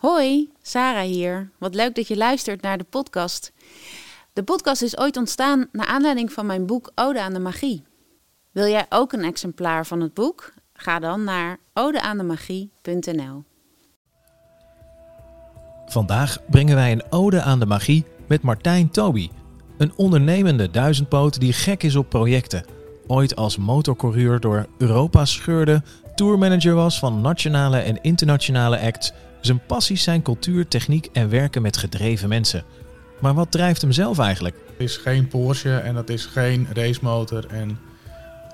Hoi, Sarah hier. Wat leuk dat je luistert naar de podcast. De podcast is ooit ontstaan naar aanleiding van mijn boek Ode aan de Magie. Wil jij ook een exemplaar van het boek? Ga dan naar odeaandemagie.nl. Vandaag brengen wij een ode aan de magie met Martijn Toby. Een ondernemende duizendpoot die gek is op projecten. Ooit als motorcoureur door Europa scheurde, tourmanager was van nationale en internationale acts. Zijn passies zijn cultuur, techniek en werken met gedreven mensen. Maar wat drijft hem zelf eigenlijk? Het is geen Porsche en dat is geen racemotor en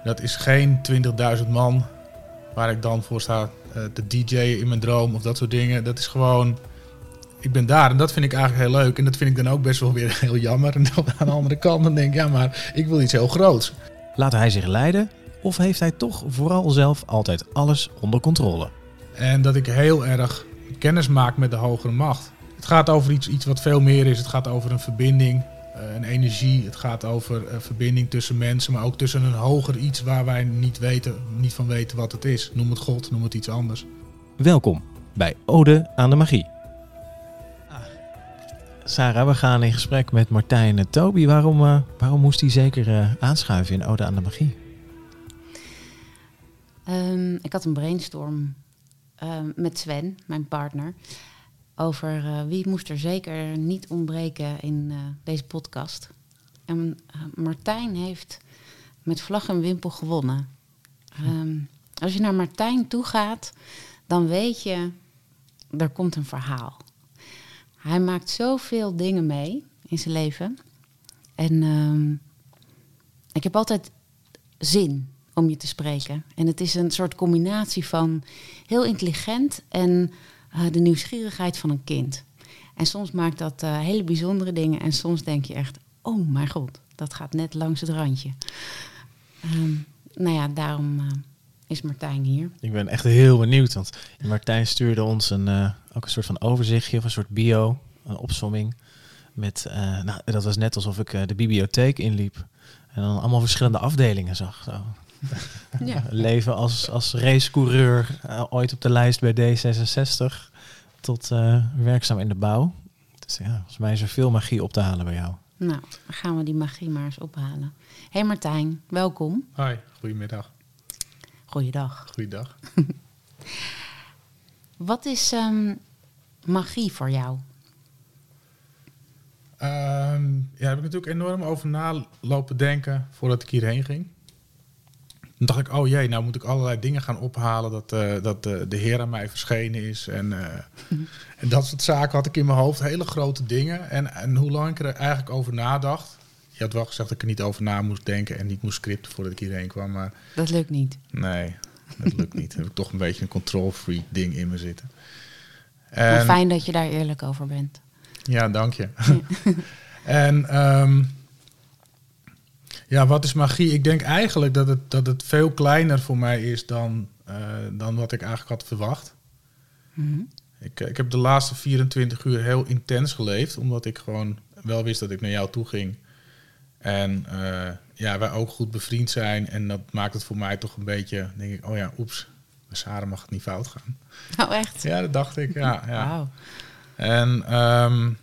dat is geen 20.000 man waar ik dan voor sta eh, te DJ'en in mijn droom of dat soort dingen. Dat is gewoon, ik ben daar en dat vind ik eigenlijk heel leuk. En dat vind ik dan ook best wel weer heel jammer. En dan aan de andere kant dan denk ik, ja maar ik wil iets heel groots. Laat hij zich leiden of heeft hij toch vooral zelf altijd alles onder controle? En dat ik heel erg kennis maak met de hogere macht. Het gaat over iets, iets wat veel meer is. Het gaat over een verbinding, eh, een energie. Het gaat over een verbinding tussen mensen, maar ook tussen een hoger iets waar wij niet, weten, niet van weten wat het is. Noem het God, noem het iets anders. Welkom bij Ode aan de Magie. Ah. Sarah, we gaan in gesprek met Martijn en Toby. Waarom, uh, waarom moest hij zeker uh, aanschuiven in Ode aan de Magie? Um, ik had een brainstorm uh, met Sven, mijn partner, over uh, wie moest er zeker niet ontbreken in uh, deze podcast. En Martijn heeft met vlag en wimpel gewonnen. Um, als je naar Martijn toe gaat, dan weet je, er komt een verhaal. Hij maakt zoveel dingen mee in zijn leven. En um, ik heb altijd zin om je te spreken. En het is een soort combinatie van heel intelligent en uh, de nieuwsgierigheid van een kind. En soms maakt dat uh, hele bijzondere dingen en soms denk je echt, oh mijn god, dat gaat net langs het randje. Um, nou ja, daarom uh, is Martijn hier. Ik ben echt heel benieuwd, want Martijn stuurde ons een, ook een soort van overzichtje of een soort bio, een opsomming. Met, nou, dat was net alsof ik de bibliotheek inliep en dan allemaal verschillende afdelingen zag. Zo. Ja. Leven als, als racecoureur, uh, ooit op de lijst bij D66, tot uh, werkzaam in de bouw. Dus ja, volgens mij is er veel magie op te halen bij jou. Nou, dan gaan we die magie maar eens ophalen. Hey Martijn, welkom. Hoi, goedemiddag. Goeiedag. Goeiedag. Wat is um, magie voor jou? Um, ja, daar heb ik natuurlijk enorm over na lopen denken voordat ik hierheen ging. Toen dacht ik, oh jee, nou moet ik allerlei dingen gaan ophalen. Dat, uh, dat uh, de Heer aan mij verschenen is. En, uh, en dat soort zaken had ik in mijn hoofd. Hele grote dingen. En, en hoe lang ik er eigenlijk over nadacht. Je had wel gezegd dat ik er niet over na moest denken. En niet moest scripten voordat ik hierheen kwam. Maar dat lukt niet. Nee, dat lukt niet. Dan heb ik toch een beetje een control free ding in me zitten. En, maar fijn dat je daar eerlijk over bent. Ja, dank je. En... Um, ja, wat is magie? Ik denk eigenlijk dat het, dat het veel kleiner voor mij is dan, uh, dan wat ik eigenlijk had verwacht. Mm -hmm. ik, ik heb de laatste 24 uur heel intens geleefd, omdat ik gewoon wel wist dat ik naar jou toe ging. En uh, ja, wij ook goed bevriend zijn. En dat maakt het voor mij toch een beetje, denk ik, oh ja, oeps, met Sarah mag het niet fout gaan. Oh, echt? Ja, dat dacht ik, ja. ja. Wow. En um,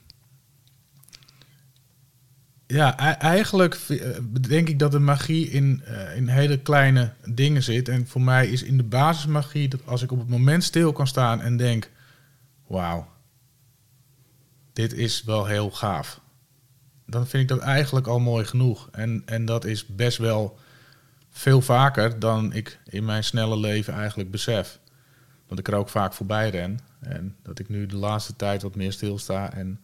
ja, eigenlijk denk ik dat de magie in, uh, in hele kleine dingen zit. En voor mij is in de basis magie dat als ik op het moment stil kan staan en denk: wauw, dit is wel heel gaaf. Dan vind ik dat eigenlijk al mooi genoeg. En, en dat is best wel veel vaker dan ik in mijn snelle leven eigenlijk besef. Want ik er ook vaak voorbij ren. En dat ik nu de laatste tijd wat meer stilsta en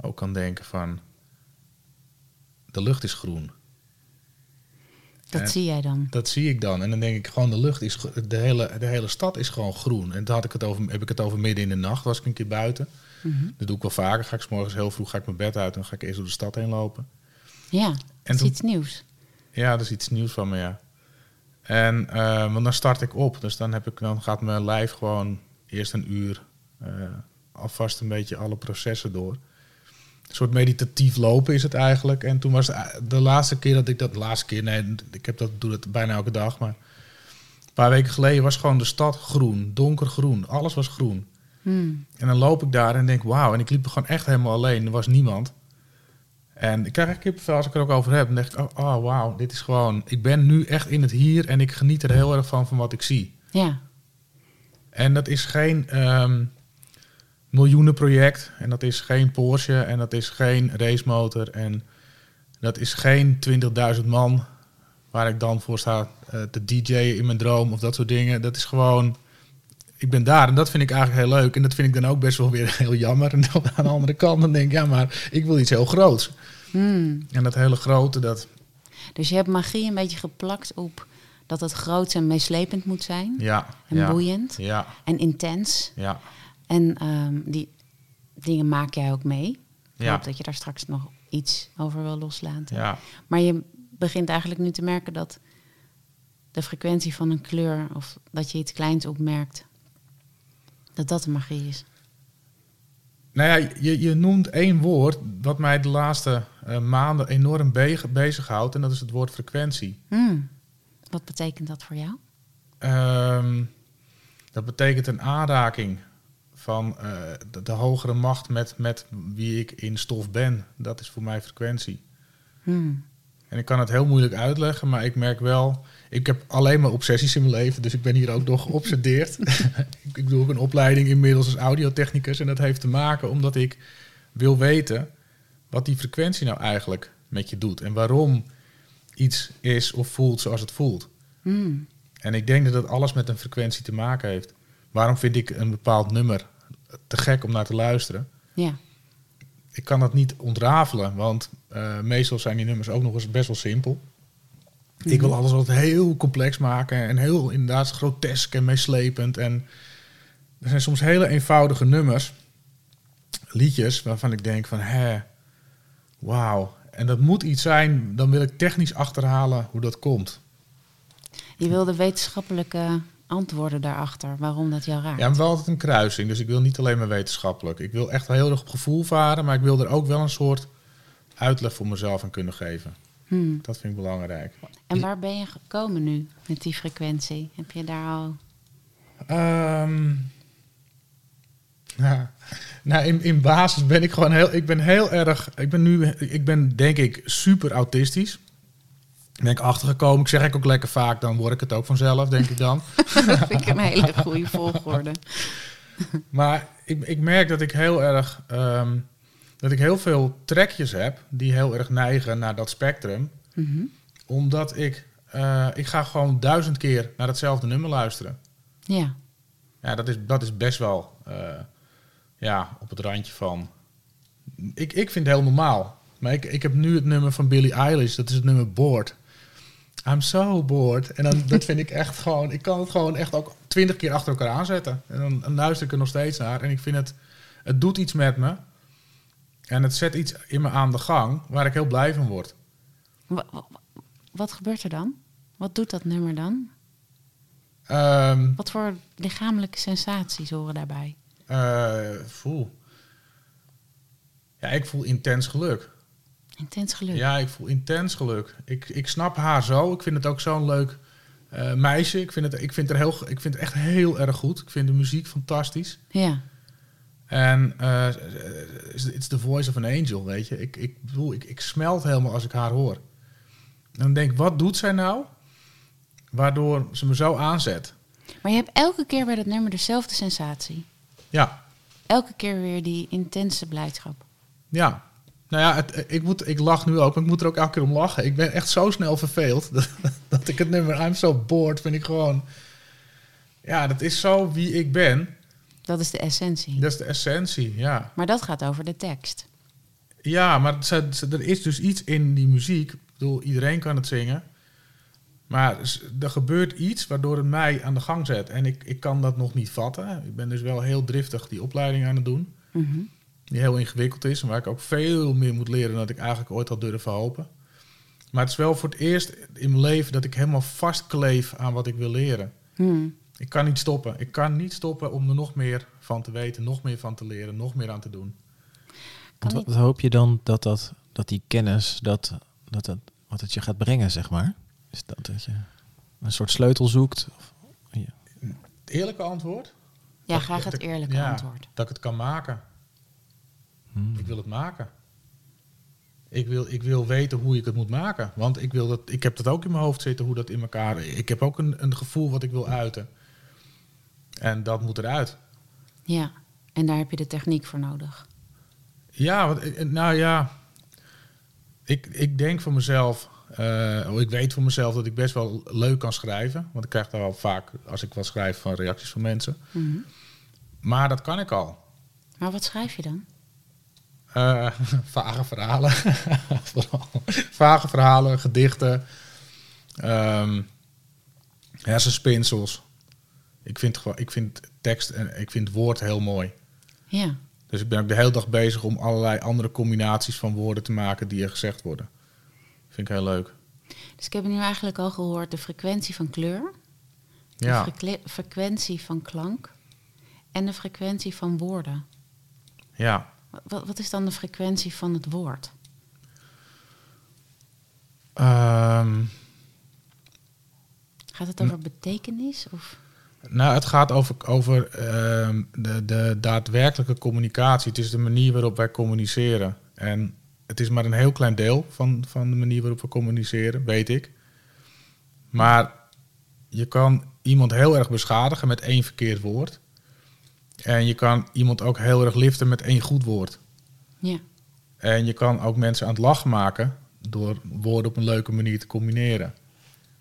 ook kan denken van de lucht is groen. Dat en zie jij dan? Dat zie ik dan. En dan denk ik gewoon, de lucht is, de hele, de hele stad is gewoon groen. En toen had ik het over, heb ik het over midden in de nacht, was ik een keer buiten. Mm -hmm. Dat doe ik wel vaker. Ga ik s morgens heel vroeg ga ik mijn bed uit en ga ik eerst door de stad heen lopen. Ja, dat en is toen, iets nieuws. Ja, dat is iets nieuws van me, ja. En uh, want dan start ik op. Dus dan, heb ik, dan gaat mijn lijf gewoon eerst een uur uh, alvast een beetje alle processen door een soort meditatief lopen is het eigenlijk. En toen was het de laatste keer dat ik dat... De laatste keer, nee, ik heb dat, doe dat bijna elke dag. Maar een paar weken geleden was gewoon de stad groen. Donkergroen. Alles was groen. Hmm. En dan loop ik daar en denk, wauw. En ik liep gewoon echt helemaal alleen. Er was niemand. En ik krijg echt kippenvel als ik er ook over heb. Dan denk ik, oh, oh wauw, dit is gewoon... Ik ben nu echt in het hier en ik geniet er heel erg van, van wat ik zie. Ja. En dat is geen ehm, miljoenenproject. En dat is geen Porsche. En dat is geen racemotor. En dat is geen 20.000 man waar ik dan voor sta eh, te DJ'en in mijn droom of dat soort dingen. Dat is gewoon... Ik ben daar en dat vind ik eigenlijk heel leuk. En dat vind ik dan ook best wel weer heel jammer. En dan aan de andere kant dan denk ik, ja, maar ik wil iets heel groots. Hmm. En dat hele grote, dat... Dus je hebt magie een beetje geplakt op dat het groot en meeslepend moet zijn. Ja, En ja, boeiend. ja, En intens. ja, En ehm, die dingen maak jij ook mee. Ik Ja. hoop dat je daar straks nog iets over wil loslaten. ja. Maar je begint eigenlijk nu te merken dat de frequentie van een kleur of dat je iets kleins opmerkt, dat dat de magie is. Nou ja, je, je noemt één woord wat mij de laatste eh, maanden enorm be bezighoudt. En dat is het woord frequentie. Hmm. Wat betekent dat voor jou? Ehm, dat betekent een aanraking van eh, de, de hogere macht met, met wie ik in stof ben. Dat is voor mij frequentie. Hmm. En ik kan het heel moeilijk uitleggen, maar ik merk wel... Ik heb alleen maar obsessies in mijn leven, dus ik ben hier ook nog geobsedeerd. ik, ik doe ook een opleiding inmiddels als audiotechnicus. En dat heeft te maken omdat ik wil weten wat die frequentie nou eigenlijk met je doet. En waarom iets is of voelt zoals het voelt. Hmm. En ik denk dat dat alles met een frequentie te maken heeft. Waarom vind ik een bepaald nummer te gek om naar te luisteren? Ja. Ik kan dat niet ontrafelen, want eh, meestal zijn die nummers ook nog eens best wel simpel. Ik wil alles altijd heel complex maken en heel inderdaad grotesk en meeslepend. En er zijn soms hele eenvoudige nummers, liedjes, waarvan ik denk van, hè, wauw. En dat moet iets zijn, dan wil ik technisch achterhalen hoe dat komt. Je wil de wetenschappelijke antwoorden daarachter, waarom dat jou raakt. Ja, maar wel altijd een kruising. Dus ik wil niet alleen maar wetenschappelijk. Ik wil echt heel erg op gevoel varen, maar ik wil er ook wel een soort uitleg voor mezelf aan kunnen geven. Hmm. Dat vind ik belangrijk. En waar ben je gekomen nu met die frequentie? Heb je daar al... Ja. Nou, in, in basis ben ik gewoon heel, ik ben heel erg, ik ben nu, ik ben denk ik super autistisch. Ben ik achtergekomen, ik zeg ik ook lekker vaak, dan word ik het ook vanzelf, denk ik dan. dat vind ik een hele goede volgorde. Maar ik, ik merk dat ik heel erg, ehm, dat ik heel veel trekjes heb die heel erg neigen naar dat spectrum. Mhm. Omdat ik, eh, ik ga gewoon duizend keer naar hetzelfde nummer luisteren. Ja. Ja, dat is, dat is best wel eh, ja, op het randje van. Ik, ik vind het heel normaal. Maar ik, ik heb nu het nummer van Billie Eilish, dat is het nummer Bored. I'm so bored. En dan, dat vind ik echt gewoon. Ik kan het gewoon echt ook twintig keer achter elkaar aanzetten. En dan, dan luister ik er nog steeds naar. En ik vind het. Het doet iets met me. En het zet iets in me aan de gang waar ik heel blij van word. Wa- wa- Wat gebeurt er dan? Wat doet dat nummer dan? Ehm Wat voor lichamelijke sensaties horen daarbij? eh, voel. Ja, ik voel intens geluk. Intens geluk. Ja, ik voel intens geluk. Ik, ik snap haar zo. Ik vind het ook zo'n leuk eh, meisje. Ik vind, het, ik, vind er heel, ik vind het echt heel erg goed. Ik vind de muziek fantastisch. Ja. En eh, it's the voice of an angel, weet je. Ik, ik bedoel, ik, ik smelt helemaal als ik haar hoor. En dan denk ik, wat doet zij nou? Waardoor ze me zo aanzet. Maar je hebt elke keer bij dat nummer dezelfde sensatie. Ja, Elke keer weer die intense blijdschap. ja. Nou ja, het, ik, moet, ik lach nu ook, maar ik moet er ook elke keer om lachen. Ik ben echt zo snel verveeld dat, dat ik het nummer I'm so bored vind ik gewoon... Ja, dat is zo wie ik ben. Dat is de essentie. Dat is de essentie, ja. Maar dat gaat over de tekst. Ja, maar ze- ze- er is dus iets in die muziek. Ik bedoel, iedereen kan het zingen. Maar er gebeurt iets waardoor het mij aan de gang zet. En ik, ik kan dat nog niet vatten. Ik ben dus wel heel driftig die opleiding aan het doen. Mhm. Die heel ingewikkeld is. En waar ik ook veel meer moet leren dan ik eigenlijk ooit had durven hopen. Maar het is wel voor het eerst in mijn leven dat ik helemaal vastkleef aan wat ik wil leren. Hmm. Ik kan niet stoppen. Ik kan niet stoppen om er nog meer van te weten, nog meer van te leren, nog meer aan te doen. Wat hoop je dan dat, dat, dat die kennis, dat, dat, dat, wat het je gaat brengen, zeg maar? Is dat dat je een soort sleutel zoekt? Of, ja. Het eerlijke antwoord? Ja, Dat- graag dat- het eerlijke ja, antwoord. Dat ik het kan maken. Hmm. Ik wil het maken. Ik wil, ik wil weten hoe ik het moet maken. Want ik, wil dat, ik heb dat ook in mijn hoofd zitten, hoe dat in elkaar... Ik heb ook een, een gevoel wat ik wil uiten. En dat moet eruit. Ja, en daar heb je de techniek voor nodig. Ja, want, ik- nou ja... Ik, ik denk voor mezelf... eh, oh, ik weet voor mezelf dat ik best wel leuk kan schrijven. Want ik krijg daar wel vaak, als ik wat schrijf, van reacties van mensen. Mhm. Maar dat kan ik al. Maar wat schrijf je dan? Eh, vage verhalen. Vooral. vage verhalen, gedichten. ehm hersenspinsels. Ik vind, gewoon, ik vind tekst en ik vind woord heel mooi. Ja, Dus ik ben ook de hele dag bezig om allerlei andere combinaties van woorden te maken die er gezegd worden. Vind ik heel leuk. dus ik heb nu eigenlijk al gehoord de frequentie van kleur, de Ja, frequentie van klank en de frequentie van woorden. ja. Wat, wat is dan de frequentie van het woord? Ehm, Gaat het over betekenis? Of? Nou, het gaat over, over ehm, de, de daadwerkelijke communicatie. Het is de manier waarop wij communiceren. En het is maar een heel klein deel van, van de manier waarop we communiceren, weet ik. Maar je kan iemand heel erg beschadigen met één verkeerd woord. En je kan iemand ook heel erg liften met één goed woord. Ja, En je kan ook mensen aan het lachen maken door woorden op een leuke manier te combineren.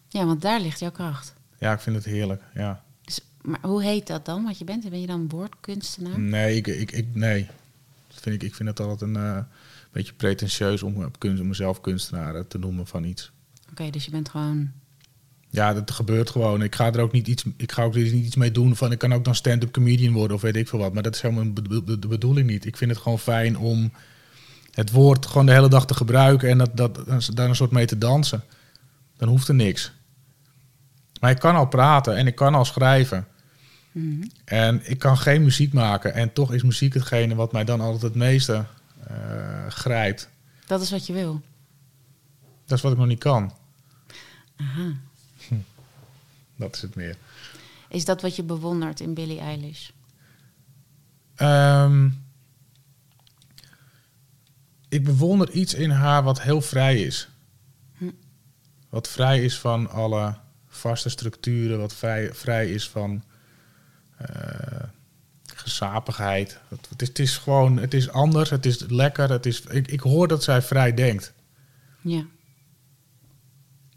ja want daar ligt jouw kracht. Ja, ik vind het heerlijk. Ja. Dus, maar hoe heet dat dan? Wat je bent? Ben je dan woordkunstenaar? Nee, ik, ik, ik, nee. Dat vind ik, ik vind het altijd een eh, beetje pretentieus om op kunst, om mezelf kunstenaar eh, te noemen van iets. Oké, dus je bent gewoon... Ja, dat gebeurt gewoon. Ik ga er ook niet iets, ik ga ook niet iets mee doen van ik kan ook dan stand-up comedian worden of weet ik veel wat. Maar dat is helemaal de bedo- de bedoeling niet. Ik vind het gewoon fijn om het woord gewoon de hele dag te gebruiken en dat, dat, daar een soort mee te dansen. Dan hoeft er niks. Maar ik kan al praten en ik kan al schrijven. Mhm. En ik kan geen muziek maken. En toch is muziek hetgene wat mij dan altijd het meeste eh, grijpt. Dat is wat je wil. Dat is wat ik nog niet kan. Aha. Dat is het meer. Is dat wat je bewondert in Billie Eilish? Ehm, ik bewonder iets in haar wat heel vrij is. Hm. Wat vrij is van alle vaste structuren. Wat vrij, vrij is van eh, gezapigheid. Het, het, is, het is gewoon, het is anders. Het is lekker. Het is, ik, ik hoor dat zij vrij denkt. Ja.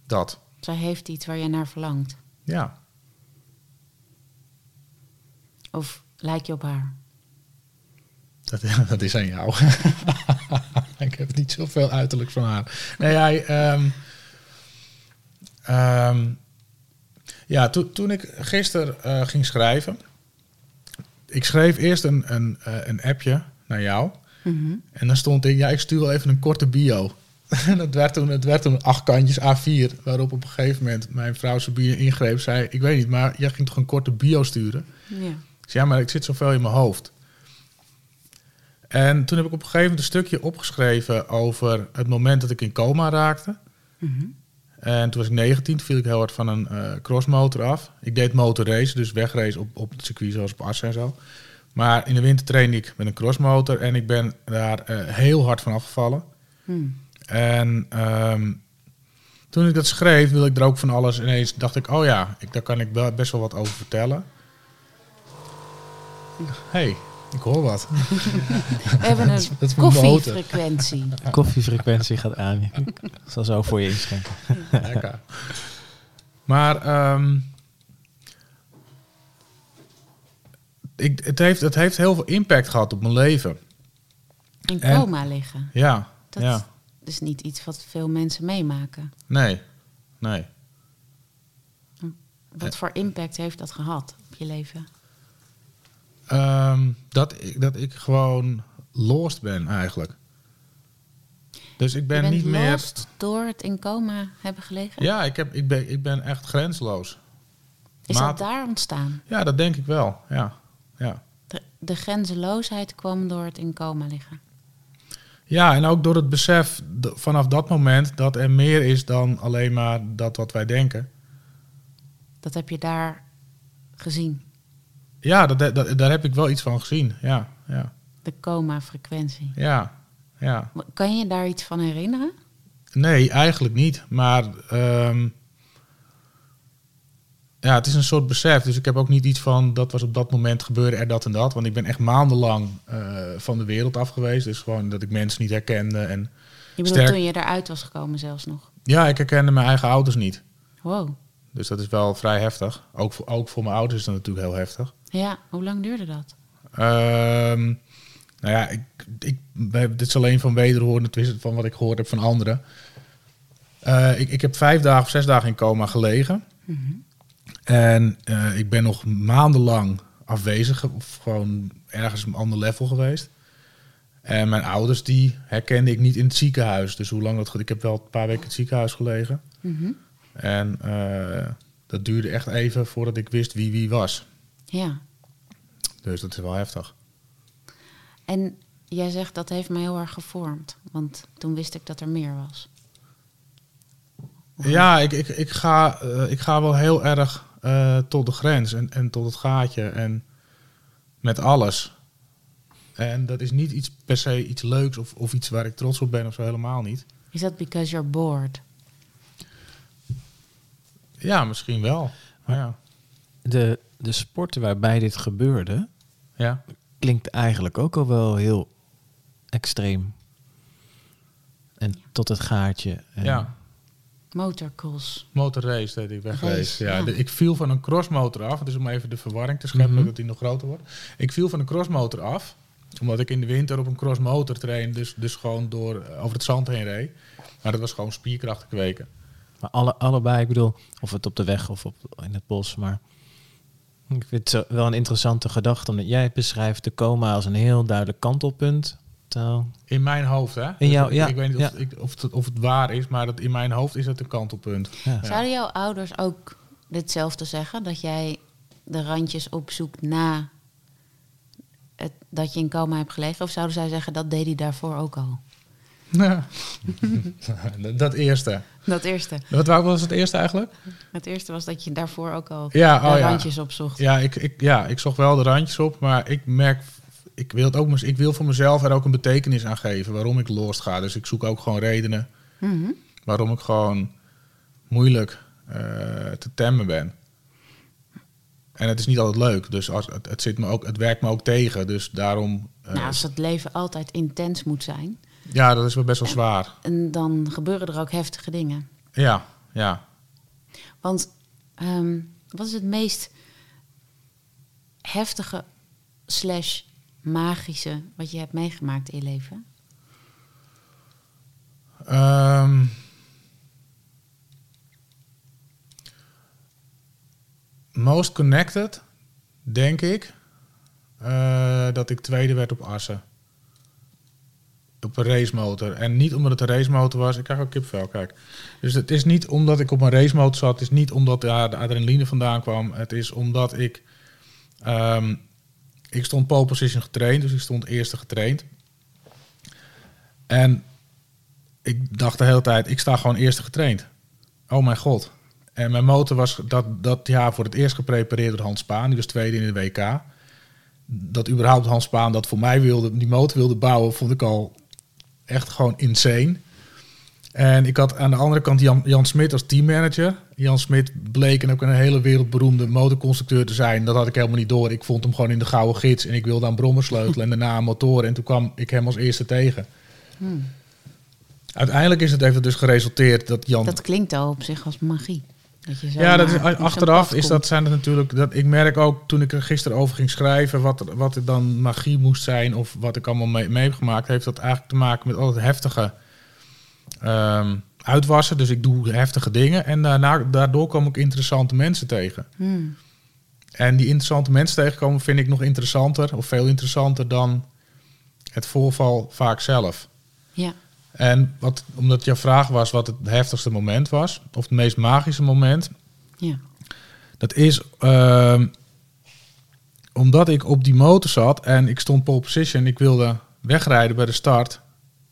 Dat. Zij heeft iets waar je naar verlangt. Ja. Of lijk je op haar? Dat, dat is aan jou. ik heb niet zoveel uiterlijk van haar. Nee, hij, ehm, ehm, ja, to- toen ik gisteren eh, ging schrijven. Ik schreef eerst een, een, eh, een appje naar jou. Mhm. En dan stond ik, ja, ik stuur wel even een korte bio. En het werd, toen, het werd toen acht kantjes A4. Waarop op een gegeven moment mijn vrouw Sabine ingreep. Zei, ik weet niet, maar jij ging toch een korte bio sturen? Ja. Ik zei, ja, maar ik zit zoveel in mijn hoofd. En toen heb ik op een gegeven moment een stukje opgeschreven over het moment dat ik in coma raakte. Mhm. En toen was ik 19, toen viel ik heel hard van een eh, crossmotor af. Ik deed motorrace, dus wegrace op, op het circuit zoals op Assen en zo. Maar in de winter trainde ik met een crossmotor en ik ben daar eh, heel hard van afgevallen. Hm. En ehm, toen ik dat schreef, wilde ik er ook van alles ineens. Dacht ik, oh ja, ik, daar kan ik best wel wat over vertellen. hey, ik hoor wat. We hebben een dat koffiefrequentie. De koffiefrequentie gaat aan. Ik zal zo voor je inschenken. Lekker. Maar ehm, ik, het, heeft, het heeft heel veel impact gehad op mijn leven. In En- coma liggen. Ja, Dat ja. Is niet iets wat veel mensen meemaken. Nee, nee. Wat voor impact heeft dat gehad op je leven? Ehm, dat, ik, dat ik gewoon lost ben eigenlijk. Dus ik ben, niet meer... door het in coma hebben gelegen? Ja, ik, heb, ik, ben, ik ben echt grensloos. is maat- dat daar ontstaan? Ja, dat denk ik wel. Ja, ja. De, de grenzeloosheid kwam door het in coma liggen. Ja en ook door het besef vanaf dat moment dat er meer is dan alleen maar dat wat wij denken. Dat heb je daar gezien. Ja, dat, dat, daar heb ik wel iets van gezien. Ja, ja, De coma-frequentie. ja, ja. Kan je daar iets van herinneren? Nee, eigenlijk niet. Maar ehm, ja, het is een soort besef. Dus ik heb ook niet iets van dat was op dat moment gebeurde er dat en dat. Want ik ben echt maandenlang eh, van de wereld af geweest. Dus gewoon dat ik mensen niet herkende. En Je bedoelt Sterk. toen je eruit was gekomen zelfs nog. ja, ik herkende mijn eigen ouders niet. Wow. Dus dat is wel vrij heftig. Ook voor, ook voor mijn ouders is dat natuurlijk heel heftig. Ja, hoe lang duurde dat? Ehm, nou ja, ik, ik, dit is alleen van wederhoren, van wat ik gehoord heb van anderen. Eh, ik, ik heb vijf dagen of zes dagen in coma gelegen. En eh, ik ben nog maandenlang afwezig, of gewoon ergens een ander level geweest. En mijn ouders, die herkende ik niet in het ziekenhuis. Dus hoe lang dat... Ik heb wel een paar weken in het ziekenhuis gelegen. Mhm. En eh, dat duurde echt even voordat ik wist wie wie was. Ja. Dus dat is wel heftig. En jij zegt dat heeft mij heel erg gevormd. Want toen wist ik dat er meer was. Ja, ik, ik, ik, ga, eh, ik ga wel heel erg eh, tot de grens en, en tot het gaatje en met alles. En dat is niet iets per se iets leuks of, of iets waar ik trots op ben of zo helemaal niet. Is dat because you're bored? Ja, misschien wel. Maar ja. De, de sporten waarbij dit gebeurde, ja. klinkt eigenlijk ook al wel heel extreem. En tot het gaatje. En ja. Motorcross. Motorrace deed ik weg Race. Ja, ja. de- ik viel van een crossmotor af. Dus om even de verwarring te scheppen, Mhm. dat die nog groter wordt. Ik viel van een crossmotor af. Omdat ik in de winter op een crossmotor train. Dus, dus gewoon door, eh, over het zand heen reed. Maar dat was gewoon spierkrachten kweken. Maar alle, allebei, ik bedoel, of het op de weg of op, in het bos, maar ik vind het wel een interessante gedachte, omdat jij beschrijft de coma als een heel duidelijk kantelpunt. In mijn hoofd, hè? In jou- Dus ja, ik weet niet ja. of, ik, of, het, of het waar is, maar dat in mijn hoofd is het een kantelpunt. ja. Ja. Zouden jouw ouders ook ditzelfde zeggen? Dat jij de randjes opzoekt na het, dat je in coma hebt gelegen? Of zouden zij zeggen dat deed hij daarvoor ook al? Ja. dat, dat eerste. Dat eerste. Wat wou- was het eerste eigenlijk? Het eerste was dat je daarvoor ook al Ja, de oh ja. randjes opzocht. Ja ik, ik, ja, ik zocht wel de randjes op, maar ik merk, ik wil, het ook, ik wil voor mezelf er ook een betekenis aan geven waarom ik lost ga. Dus ik zoek ook gewoon redenen Mhm. waarom ik gewoon moeilijk eh, te temmen ben. En het is niet altijd leuk, dus als, het, het, zit me ook, het werkt me ook tegen. Dus daarom, eh, Nou, als het leven altijd intens moet zijn, ja, dat is wel best wel zwaar. en dan gebeuren er ook heftige dingen. Ja, ja. Want ehm, wat is het meest heftige slash magische wat je hebt meegemaakt in je leven? Ehm, most connected, denk ik, eh, dat ik tweede werd op Assen. Op een racemotor. En niet omdat het een racemotor was. Ik krijg ook kipvel, kijk. Dus het is niet omdat ik op een racemotor zat. Het is niet omdat daar de adrenaline vandaan kwam. Het is omdat ik... ehm, ik stond pole position getraind. Dus ik stond eerste getraind. En ik dacht de hele tijd, ik sta gewoon eerste getraind. Oh mijn god. En mijn motor was dat, dat jaar voor het eerst geprepareerd door Hans Spaan. Die was tweede in de WK. Dat überhaupt Hans Spaan dat voor mij wilde, die motor wilde bouwen, vond ik al echt gewoon insane. En ik had aan de andere kant Jan, Jan Smit als teammanager. Jan Smit bleek en ook een hele wereldberoemde motorconstructeur te zijn. Dat had ik helemaal niet door. Ik vond hem gewoon in de gouden gids. En ik wilde aan brommer sleutelen en daarna aan motoren. En toen kwam ik hem als eerste tegen. Hmm. Uiteindelijk is het even dus geresulteerd dat Jan... Dat klinkt al op zich als magie. Dat je ja, dat is, achteraf is dat, zijn het natuurlijk... Dat, ik merk ook toen ik er gisteren over ging schrijven... wat, er- wat er dan magie moest zijn... of wat ik allemaal mee, mee heb gemaakt... heeft dat eigenlijk te maken met al het heftige ehm, uitwassen. Dus ik doe heftige dingen. En daarna, daardoor kom ik interessante mensen tegen. Hmm. En die interessante mensen tegenkomen vind ik nog interessanter... of veel interessanter dan het voorval vaak zelf. Ja. En wat, omdat jouw vraag was wat het heftigste moment was... of het meest magische moment... ja. Dat is ehm, omdat ik op die motor zat en ik stond pole position. Ik wilde wegrijden bij de start.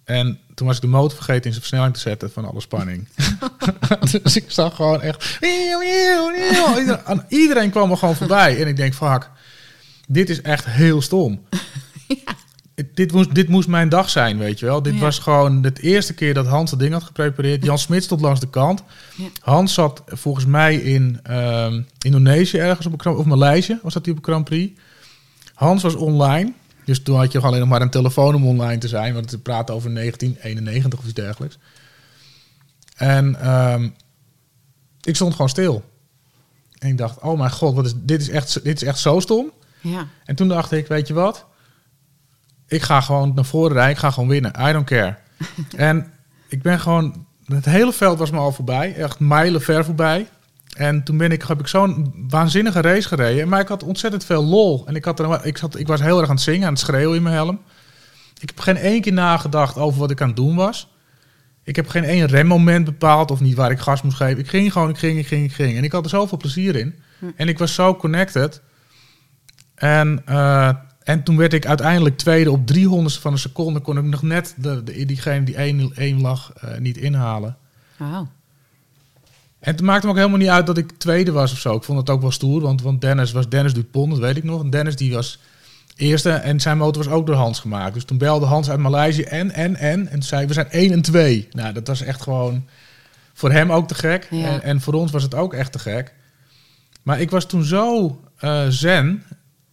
En toen was ik de motor vergeten in zijn versnelling te zetten van alle spanning. dus ik zag gewoon echt... Iedereen, kwam er gewoon voorbij. En ik denk, fuck. dit is echt heel stom. Het- Dit, moest, dit moest mijn dag zijn, weet je wel. Dit Ja. was gewoon de eerste keer dat Hans dat ding had geprepareerd. Jan Smit stond langs de kant. Ja. Hans zat volgens mij in ehm, Indonesië ergens op een Grand- of Maleisië was dat hij op een Grand Prix. Hans was online. Dus toen had je alleen nog maar een telefoon om online te zijn. Want het praat over 1991 of iets dergelijks. En ehm, ik stond gewoon stil. En ik dacht, oh mijn god, wat is, dit, is echt, dit is echt zo stom. Ja. En toen dacht ik, weet je wat? Ik ga gewoon naar voren rijden. Ik ga gewoon winnen. I don't care. en ik ben gewoon... Het hele veld was me al voorbij. Echt mijlen ver voorbij. En toen ben ik, heb ik zo'n waanzinnige race gereden. Maar ik had ontzettend veel lol. En ik, had er, ik, zat, ik was heel erg aan het zingen, aan het schreeuwen in mijn helm. Ik heb geen één keer nagedacht over wat ik aan het doen was. Ik heb geen één remmoment bepaald of niet waar ik gas moest geven. Ik ging gewoon, ik ging, ik ging, ik ging. En ik had er zoveel plezier in. En ik was zo connected. En, eh, en toen werd ik uiteindelijk tweede op 300 van een seconde. Kon ik nog net de, de, diegene die één, één lag eh, niet inhalen. Wauw. En het maakte me ook helemaal niet uit dat ik tweede was of zo. Ik vond het ook wel stoer, want, want Dennis was Dennis Dupont, dat weet ik nog. En Dennis die was eerste en zijn motor was ook door Hans gemaakt. Dus toen belde Hans uit Maleisië en, en, en. En zei we zijn 1 en 2. Nou, dat was echt gewoon voor hem ook te gek. Ja. En, en voor ons was het ook echt te gek. Maar ik was toen zo eh, zen.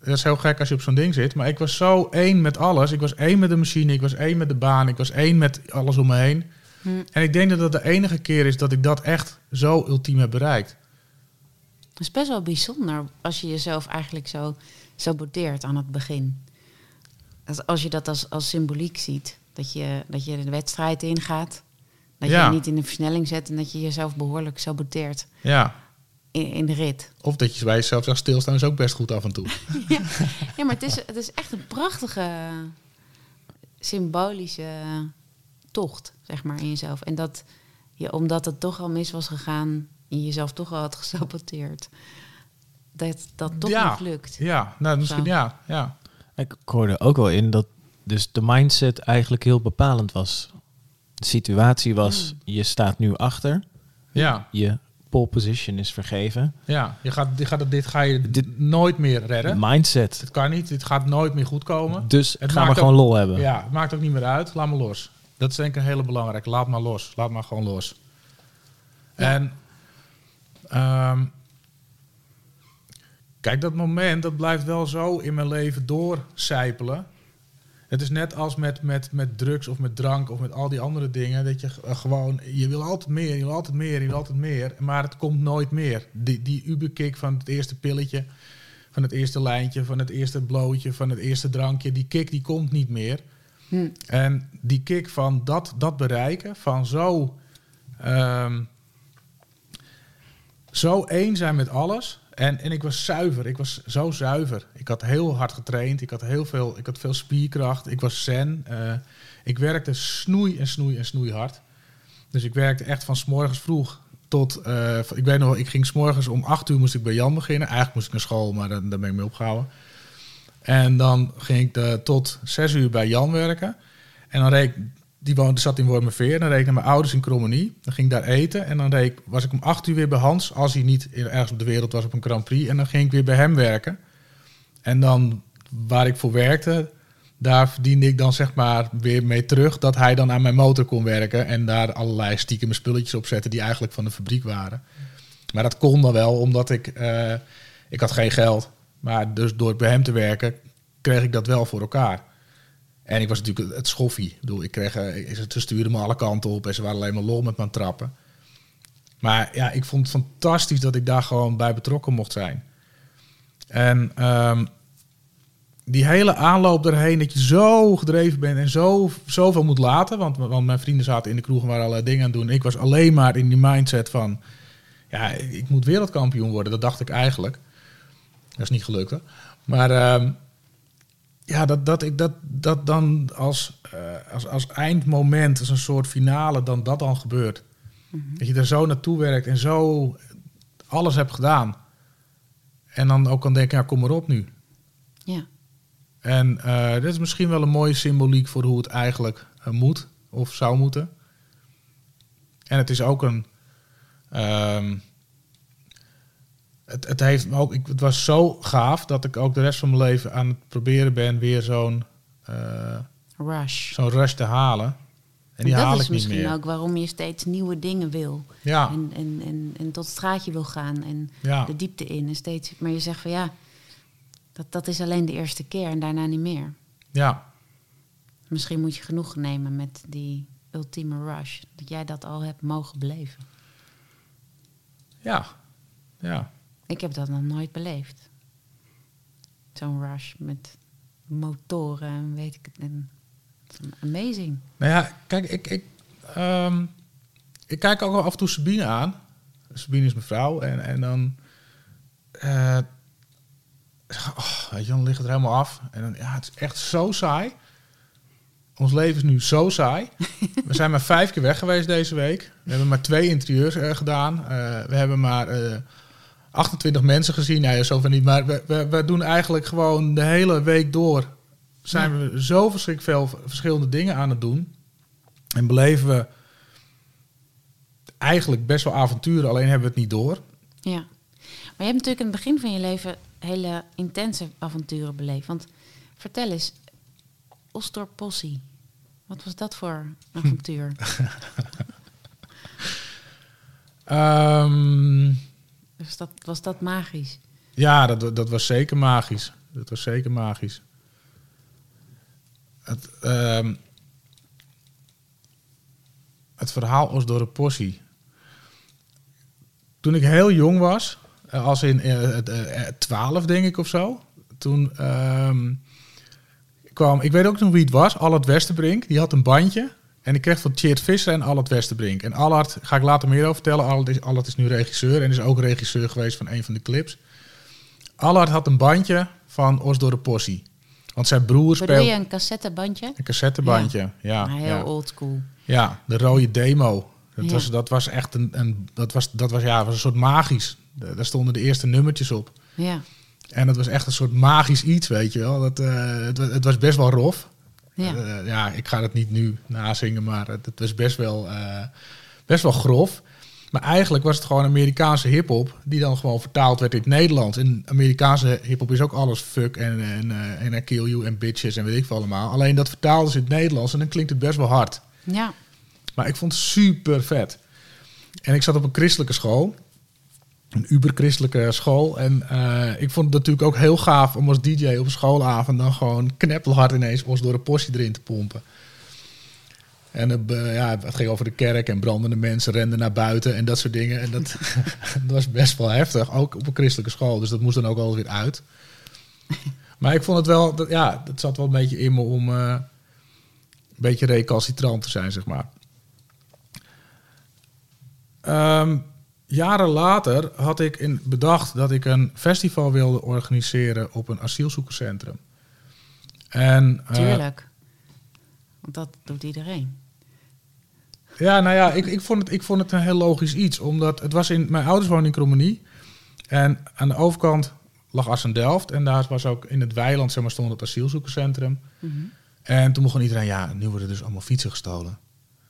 Dat is heel gek als je op zo'n ding zit. Maar ik was zo één met alles. Ik was één met de machine. Ik was één met de baan. Ik was één met alles om me heen. Hm. En ik denk dat dat de enige keer is dat ik dat echt zo ultiem heb bereikt. Het is best wel bijzonder als je jezelf eigenlijk zo saboteert aan het begin. Als, als je dat als, als symboliek ziet. Dat je, dat je de wedstrijd ingaat. Dat Ja. je je niet in de versnelling zet en dat je jezelf behoorlijk saboteert Ja. in, in de rit. Of dat je bij jezelf zegt stilstaan is ook best goed af en toe. Ja, maar het is, het is echt een prachtige symbolische tocht, zeg maar, in jezelf. En dat je, omdat het toch al mis was gegaan, je jezelf toch al had gesaboteerd. Dat dat toch Ja. nog lukt. Ja, nou misschien Zo. ja. ja. Ik hoorde ook wel in dat dus de mindset eigenlijk heel bepalend was. De situatie was, je staat nu achter, Ja, je pole position is vergeven. ja. Je gaat, je gaat, dit ga je Dit- nooit meer redden. Mindset. Het kan niet, dit gaat nooit meer goed komen. Dus Het ga maar maakt gewoon ook- lol hebben. Ja, het maakt ook niet meer uit. Laat maar los. Dat is denk ik een hele belangrijke. Laat maar los. Laat maar gewoon los. En ehm, kijk, dat moment dat blijft wel zo in mijn leven doorcijpelen. Het is net als met, met, met drugs of met drank of met al die andere dingen. Dat je eh, gewoon, je wil altijd meer, je wil altijd meer, je wil altijd meer. Maar het komt nooit meer. Die, die uberkick van het eerste pilletje, van het eerste lijntje, van het eerste blootje, van het eerste drankje. Die kick die komt niet meer. Hm. En die kick van dat, dat bereiken, van zo, ehm, zo één zijn met alles. En, en ik was zuiver, ik was zo zuiver. Ik had heel hard getraind, ik had heel veel, ik had veel spierkracht, ik was zen. eh, ik werkte snoei en snoei en snoei hard. Dus ik werkte echt van 's morgens vroeg tot, eh, ik weet nog, ik ging 's morgens om 8 uur moest ik bij Jan beginnen. Eigenlijk moest ik naar school, maar daar ben ik mee opgehouden. En dan ging ik de, tot 6 uur bij Jan werken. En dan reed ik, die woonde, zat in Wormerveer. Dan reed naar mijn ouders in Krommenie. Dan ging ik daar eten. En dan reed ik, was ik om 8 uur weer bij Hans, als hij niet ergens op de wereld was op een Grand Prix. En dan ging ik weer bij hem werken. En dan waar ik voor werkte, daar verdiende ik dan zeg maar weer mee terug dat hij dan aan mijn motor kon werken. En daar allerlei stiekem spulletjes op zetten die eigenlijk van de fabriek waren. Maar dat kon dan wel, omdat ik, eh, ik had geen geld. Maar dus door bij hem te werken, kreeg ik dat wel voor elkaar. En ik was natuurlijk het schoffie. Ik bedoel, ik kreeg, eh, ze stuurden me alle kanten op en ze waren alleen maar lol met mijn trappen. Maar ja, ik vond het fantastisch dat ik daar gewoon bij betrokken mocht zijn. En ehm, die hele aanloop erheen, dat je zo gedreven bent en zo, zoveel moet laten. Want, want mijn vrienden zaten in de kroeg en waren allerlei dingen aan het doen. Ik was alleen maar in die mindset van, ja, ik moet wereldkampioen worden. Dat dacht ik eigenlijk. Dat is niet gelukt, hè. Maar ehm, ja, dat, dat ik dat, dat dan als, eh, als, als eindmoment, als een soort finale, dan dat dan gebeurt. Dat je er zo naartoe werkt en zo alles hebt gedaan. En dan ook kan denken, ja, kom maar op nu. Ja. En eh dit is misschien wel een mooie symboliek voor hoe het eigenlijk eh, moet of zou moeten. En het is ook een, ehm, het, het, heeft me ook, ik, het was zo gaaf dat ik ook de rest van mijn leven aan het proberen ben weer zo'n eh, Rush. zo'n rush te halen. En die dat haal is ik niet misschien meer. ook waarom je steeds nieuwe dingen wil. Ja, En, en, en, en tot het straatje wil gaan en ja, de diepte in. En steeds, maar je zegt van ja, dat, dat is alleen de eerste keer en daarna niet meer. ja, Misschien moet je genoeg nemen met die ultieme rush. Dat jij dat al hebt mogen beleven. ja, ja. Ik heb dat nog nooit beleefd. Zo'n rush met motoren en weet ik het. Amazing. Nou ja, kijk, ik, ik, ehm, ik kijk ook wel af en toe Sabine aan. Sabine is mijn vrouw. En, en dan... eh, oh, weet je, dan ligt het er helemaal af. En dan, ja, het is echt zo saai. Ons leven is nu zo saai. We zijn maar vijf keer weg geweest deze week. We hebben maar twee interieurs eh, gedaan. Eh, we hebben maar 28 mensen gezien. Nou ja, zoveel niet. Maar we, we, we doen eigenlijk gewoon de hele week door... zijn we zo verschrikkelijk veel verschillende dingen aan het doen. En beleven we eigenlijk best wel avonturen. Alleen hebben we het niet door. Ja. Maar je hebt natuurlijk in het begin van je leven hele intense avonturen beleefd. Want vertel eens, Osdorp Possie. Wat was dat voor avontuur? Ehm, was, dat, was dat magisch? Ja, dat, dat was zeker magisch. Dat was zeker magisch. Het, ehm, het verhaal Osdorp Possie. Toen ik heel jong was, eh, als in eh, eh, eh, 12 denk ik of zo, toen ehm, kwam, ik weet ook nog wie het was, Allard Westerbrink. Die had een bandje en ik kreeg van Tjeerd Visser en Allard Westerbrink. En Allard, ga ik later meer over vertellen, Allard is, Allard is nu regisseur en is ook regisseur geweest van een van de clips. Allard had een bandje van Osdorp Possie. Want zijn broer Bedoel speelde je een cassettebandje? een cassettebandje. Ja, Maar heel ja. oldschool. Ja, de rode demo. Dat, Ja. was, dat was echt een, een dat was, dat was, ja, was een soort magisch. Da- Daar stonden de eerste nummertjes op. Ja, En dat was echt een soort magisch iets, weet je wel. Dat, eh, het, het was best wel rof. Ja. Eh, ja, ik ga het niet nu nazingen, maar het, was best wel, eh, best wel grof. Maar eigenlijk was het gewoon Amerikaanse hip-hop die dan gewoon vertaald werd in het Nederlands. En Amerikaanse hip-hop is ook alles fuck en, en, eh, en I kill you en bitches en weet ik veel allemaal. Alleen dat vertaalden ze in het Nederlands en dan klinkt het best wel hard. ja. Maar ik vond het super vet. En ik zat op een christelijke school. Een uber-christelijke school. En eh, ik vond het natuurlijk ook heel gaaf om als DJ op schoolavond dan gewoon kneppelhard ineens ons door een portie erin te pompen. En het, ja, het ging over de kerk en brandende mensen renden naar buiten en dat soort dingen. En dat, dat was best wel heftig, ook op een christelijke school. Dus dat moest dan ook wel weer uit. Maar ik vond het wel, dat, ja, dat zat wel een beetje in me om eh, een beetje recalcitrant te zijn, zeg maar. Ehm, jaren later had ik in bedacht dat ik een festival wilde organiseren op een asielzoekerscentrum. En, eh, Tuurlijk. Want dat doet iedereen. Ja, nou ja, ik, ik, vond het, ik vond het een heel logisch iets. Omdat het was in... Mijn ouders woonden in Krommenie. En aan de overkant lag Assen-Delft. En daar was ook in het weiland, zeg maar, stond het asielzoekerscentrum. Mhm. En toen begon iedereen, ja, nu worden dus allemaal fietsen gestolen.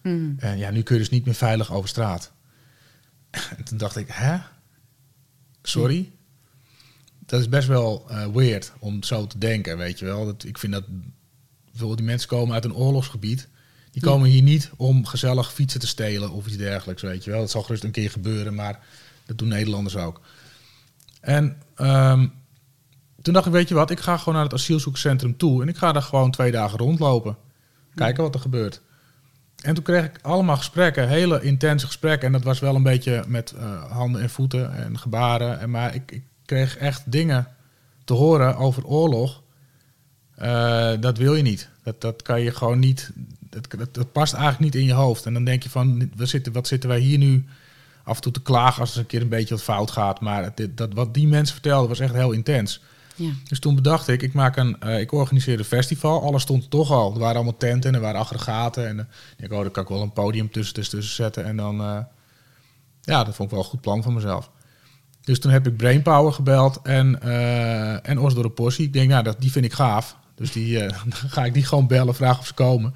Mhm. En ja, nu kun je dus niet meer veilig over straat. En toen dacht ik, hè? Sorry? Dat is best wel eh, weird om zo te denken, weet je wel. Dat, ik vind dat... Bijvoorbeeld die mensen komen uit een oorlogsgebied. Die Ja. komen hier niet om gezellig fietsen te stelen of iets dergelijks, weet je wel. Dat zal gerust een keer gebeuren, maar dat doen Nederlanders ook. En ehm, toen dacht ik, weet je wat, ik ga gewoon naar het asielzoekerscentrum toe. En ik ga daar gewoon twee dagen rondlopen. Kijken wat er gebeurt. En toen kreeg ik allemaal gesprekken, hele intense gesprekken. En dat was wel een beetje met eh, handen en voeten en gebaren. En, maar ik, ik kreeg echt dingen te horen over oorlog. Eh, dat wil je niet. Dat, dat kan je gewoon niet. Dat, dat, past eigenlijk niet in je hoofd. En dan denk je van, we zitten, wat zitten wij hier nu af en toe te klagen als er een keer een beetje wat fout gaat. Maar dat, wat die mensen vertelden was echt heel intens. Dus toen bedacht ik, ik, maak een, eh, ik organiseer een festival. Alles stond toch al. Er waren allemaal tenten en er waren aggregaten. En eh, ik denk, oh, daar kan ik wel een podium tussen, tussen, zetten. En dan, eh, ja, dat vond ik wel een goed plan van mezelf. Dus toen heb ik Brainpower gebeld en, eh en Osdorp Possie. Ik denk, nou, dat, die vind ik gaaf. Dus die, ga ik die gewoon bellen, vragen of ze komen.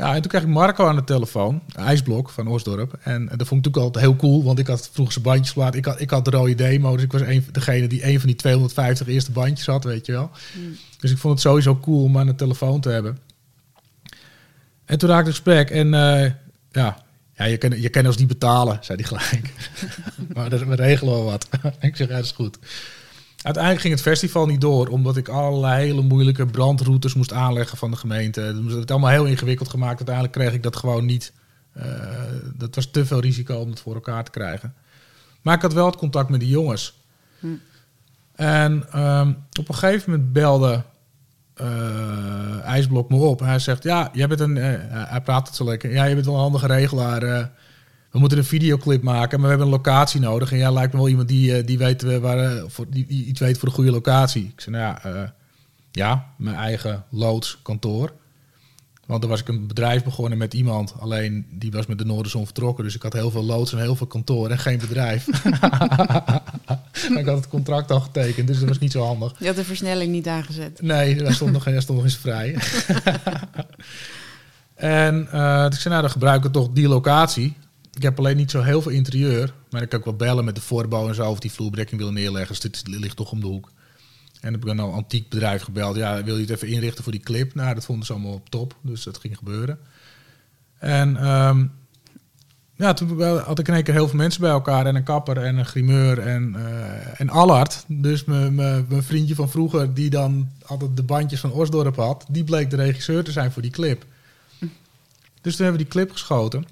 Ja, en toen kreeg ik Marco aan de telefoon, IJsblok van Osdorp. En, dat vond ik natuurlijk altijd heel cool, want ik had vroeger zijn bandjes plaat. Ik had, ik had de rode demo, dus ik was een, degene die een van die 250 eerste bandjes had, weet je wel. Mm. Dus ik vond het sowieso cool om aan de telefoon te hebben. En toen raakte het gesprek en eh, ja, ja je, kan, je kan ons niet betalen, zei hij gelijk. maar dat- we regelen wel wat. ik zeg, ja, dat is goed. Uiteindelijk ging het festival niet door, omdat ik allerlei hele moeilijke brandroutes moest aanleggen van de gemeente. Het was het allemaal heel ingewikkeld gemaakt. Uiteindelijk kreeg ik dat gewoon niet. eh, dat was te veel risico om het voor elkaar te krijgen. Maar ik had wel het contact met die jongens. Hm. En ehm, op een gegeven moment belde eh, IJsblok me op. Hij zegt, ja, jij bent een... eh, hij praat het zo lekker. Ja, je bent wel een handige regelaar. We moeten een videoclip maken, maar we hebben een locatie nodig. En jij lijkt me wel iemand die, eh, die, weet, eh, waar, eh, voor, die, die iets weet voor de goede locatie. Ik zei, nou ja, ja, mijn eigen loodskantoor. Want dan was ik een bedrijf begonnen met iemand. Alleen die was met de Noorderzon vertrokken. Dus ik had heel veel loods en heel veel kantoor en geen bedrijf. ik had het contract al getekend, dus dat was niet zo handig. Je had de versnelling niet aangezet. Nee, daar stond nog, daar stond nog eens vrij. en dus ik zei, nou, dan gebruik ik toch die locatie. Ik heb alleen niet zo heel veel interieur. Maar dan kan ik wel bellen met de voorbouw en zo... of die vloerbedekking willen neerleggen. Dus dit ligt toch om de hoek. En heb ik een antiek bedrijf gebeld. Ja, wil je het even inrichten voor die clip? Nou, dat vonden ze allemaal op top. Dus dat ging gebeuren. En ehm, ja, toen had ik in één keer heel veel mensen bij elkaar. En een kapper en een grimeur en, eh en Allard. Dus mijn vriendje van vroeger, die dan altijd de bandjes van Osdorp had. Die bleek de regisseur te zijn voor die clip. Dus toen hebben we die clip geschoten.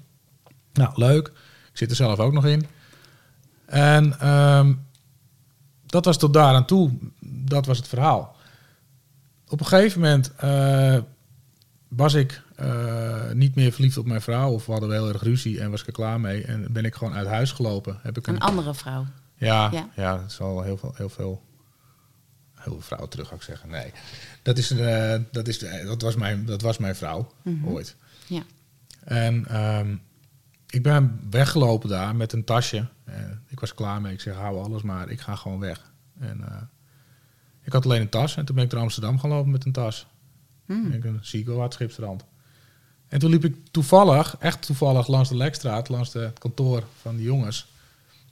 Nou, leuk. Ik zit er zelf ook nog in. En ehm, dat was tot daar aan toe. Dat was het verhaal. Op een gegeven moment eh, was ik eh, niet meer verliefd op mijn vrouw. Of we hadden we heel erg ruzie en was ik er klaar mee. En ben ik gewoon uit huis gelopen. Heb ik Een andere vrouw. ja, Ja. ja. dat is al heel veel, heel veel, heel veel vrouwen terug, ga ik zeggen. Nee, dat, is, eh, dat, is, dat, was, mijn, dat was mijn vrouw Mhm. ooit. Ja. En ehm, ik ben weggelopen daar met een tasje. Eh, ik was klaar mee. Ik zeg, hou alles maar. Ik ga gewoon weg. En eh, ik had alleen een tas. En toen ben ik naar Amsterdam gaan lopen met een tas. Hm. Ik een Zico uit Schipstrand. En toen liep ik toevallig, echt toevallig, langs de Lekstraat, langs de- het kantoor van die jongens.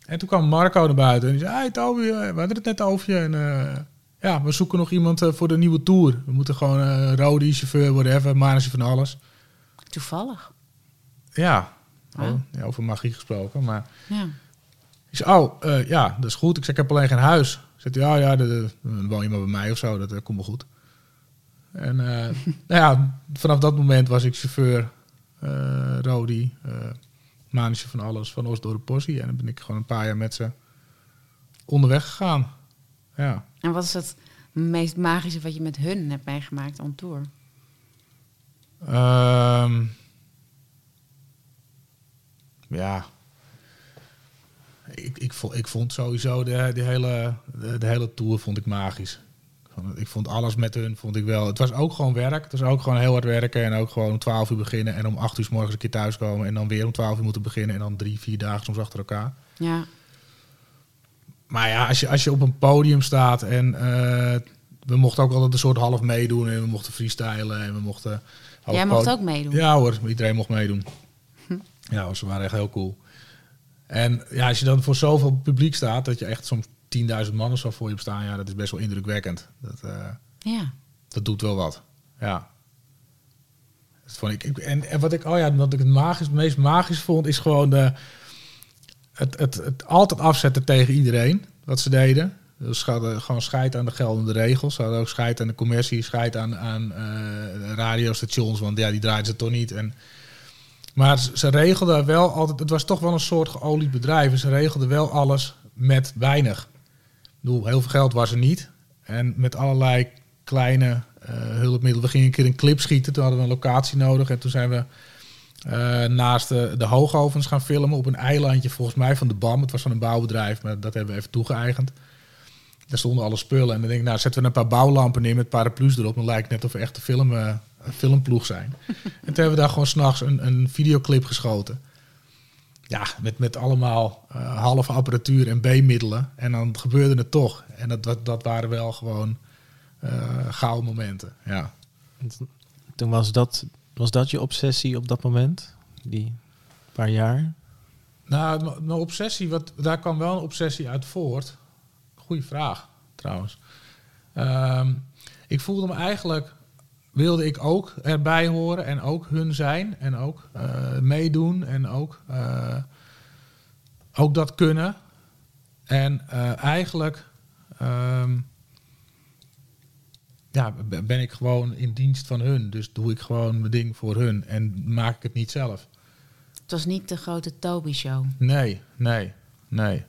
En toen kwam Marco naar buiten en die zei, hey Toby, eh, we hadden het net over je. En ja, we zoeken nog iemand voor de nieuwe tour. We moeten gewoon uh, Rodi, chauffeur, whatever, manager van alles. Toevallig. Ja, Oh, ja, over magie gesproken. Maar Ja. ik zei, oh, eh, ja, dat is goed. Ik zei, ik heb alleen geen huis. Zegt hij, ja, ja, dan woon je maar bij mij of zo. Dat eh, komt wel goed. En eh, nou ja, vanaf dat moment was ik chauffeur, eh Rodi, eh manager van alles, van Osdorp Possie. En dan ben ik gewoon een paar jaar met ze onderweg gegaan. Ja. En wat is het meest magische wat je met hun hebt meegemaakt on tour? Ehm, ja. Ik, ik, vond, ik vond sowieso de, de, hele, de, de hele tour vond ik magisch. Ik vond, ik vond alles met hun vond ik wel. Het was ook gewoon werk. Het was ook gewoon heel hard werken. En ook gewoon om 12 uur beginnen. En om 8 uur s morgens een keer thuiskomen. En dan weer om 12 uur moeten beginnen. En dan drie, vier dagen soms achter elkaar. Ja. Maar ja, als je, als je op een podium staat en eh, we mochten ook altijd een soort half meedoen en we mochten freestylen en we mochten... Jij mocht ook meedoen. Ja hoor, iedereen mocht meedoen. Ja, ze waren echt heel cool. En ja, als je dan voor zoveel publiek staat, dat je echt soms 10.000 man of zo voor je hebt staan, ja, dat is best wel indrukwekkend. Dat, eh, Ja. dat doet wel wat. Ja. Dat vond ik, ik- en, en wat ik, oh ja, wat ik het, magisch, het meest magisch vond, is gewoon de, het, het, het altijd afzetten tegen iedereen, wat ze deden. Dus ze hadden gewoon scheid aan de geldende regels. Ze hadden ook scheid aan de commercie, scheid aan, aan eh, radiostations, want ja, die draaiden ze toch niet. En, maar ze, regelden wel altijd, het was toch wel een soort geolied bedrijf. En ze regelden wel alles met weinig. Ik bedoel, heel veel geld was er niet. En met allerlei kleine eh, hulpmiddelen. We gingen een keer een clip schieten. Toen hadden we een locatie nodig. En toen zijn we eh, naast de, hoogovens gaan filmen. Op een eilandje volgens mij van de BAM. Het was van een bouwbedrijf. Maar dat hebben we even toegeëigend. Daar stonden alle spullen. En dan denk ik, nou zetten we een paar bouwlampen neer met paraplu's erop. Dan lijkt het net of we echt een, film, eh, filmploeg zijn. en toen hebben we daar gewoon s'nachts een, een videoclip geschoten. Ja, met, met allemaal eh, halve apparatuur en B-middelen. En dan gebeurde het toch. En dat, dat, dat waren wel gewoon eh gouden momenten. Ja. Toen was dat Was dat je obsessie op dat moment? Die paar jaar? Nou, mijn obsessie, wat, daar kwam wel een obsessie uit voort. Goeie vraag, trouwens. Ehm, ik voelde me eigenlijk, wilde ik ook erbij horen en ook hun zijn en ook eh, meedoen en ook, eh, ook dat kunnen. En eh, eigenlijk ehm, ja, ben ik gewoon in dienst van hun. Dus doe ik gewoon mijn ding voor hun en maak ik het niet zelf. Het was niet de grote Toby-show. Nee, nee, nee.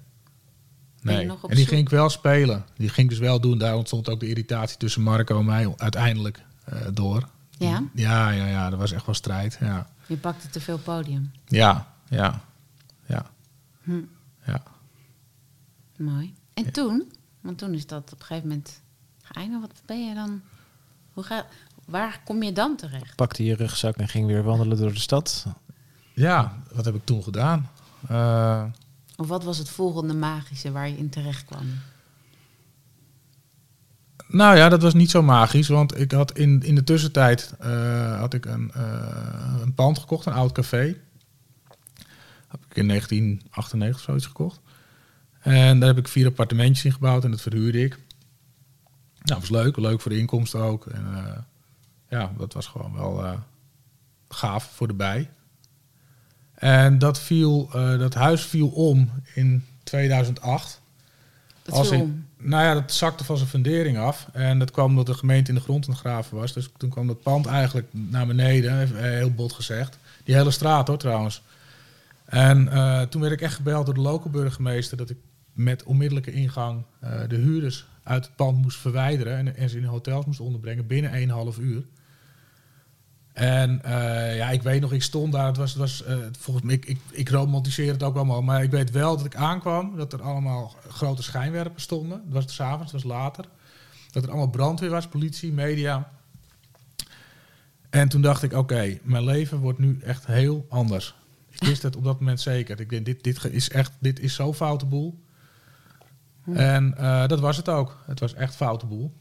Nee. En die zoek? ging ik wel spelen. Die ging ik dus wel doen. Daar ontstond ook de irritatie tussen Marco en mij uiteindelijk door. Ja? Ja, ja, ja. Dat was echt wel strijd. Ja, Je pakte te veel podium. ja, ja. Ja, Hm, ja. mooi. En toen? Want toen is dat op een gegeven moment geëindigd. Wat ben je dan? Hoe ga, waar kom je dan terecht? Pakte je rugzak en ging weer wandelen door de stad. Ja, wat heb ik toen gedaan? Eh, Of wat was het volgende magische waar je in terecht kwam? Nou ja, dat was niet zo magisch. Want ik had in, in de tussentijd eh, had ik een, eh, een pand gekocht, een oud café. Heb ik in 1998 of zoiets gekocht. En daar heb ik vier appartementjes in gebouwd en dat verhuurde ik. Nou, was leuk. Leuk voor de inkomsten ook. En eh, ja, dat was gewoon wel gaaf voor de bij. En dat, viel, dat huis viel om in 2008. Het Als viel in- om. Nou ja, dat zakte van zijn fundering af. En dat kwam omdat de gemeente in de grond aan het graven was. Dus toen kwam dat pand eigenlijk naar beneden, eh, heel bot gezegd. Die hele straat hoor trouwens. En eh, toen werd ik echt gebeld door de lokale burgemeester dat ik met onmiddellijke ingang eh, de huurders uit het pand moest verwijderen en, en ze in hotels moest onderbrengen binnen 1,5 uur. En eh, ja, ik weet nog, ik stond daar. Het was, het was eh, volgens mij, ik, ik, ik romantiseer het ook allemaal. Maar ik weet wel dat ik aankwam, dat er allemaal grote schijnwerpers stonden. Het was s'avonds, het was later. Dat er allemaal brandweer was, politie, media. En toen dacht ik, oké, mijn leven wordt nu echt heel anders. Ik wist het op dat moment zeker. Ik denk, dit, dit is echt, dit is zo foute boel. En eh, dat was het ook. Het was echt foute boel.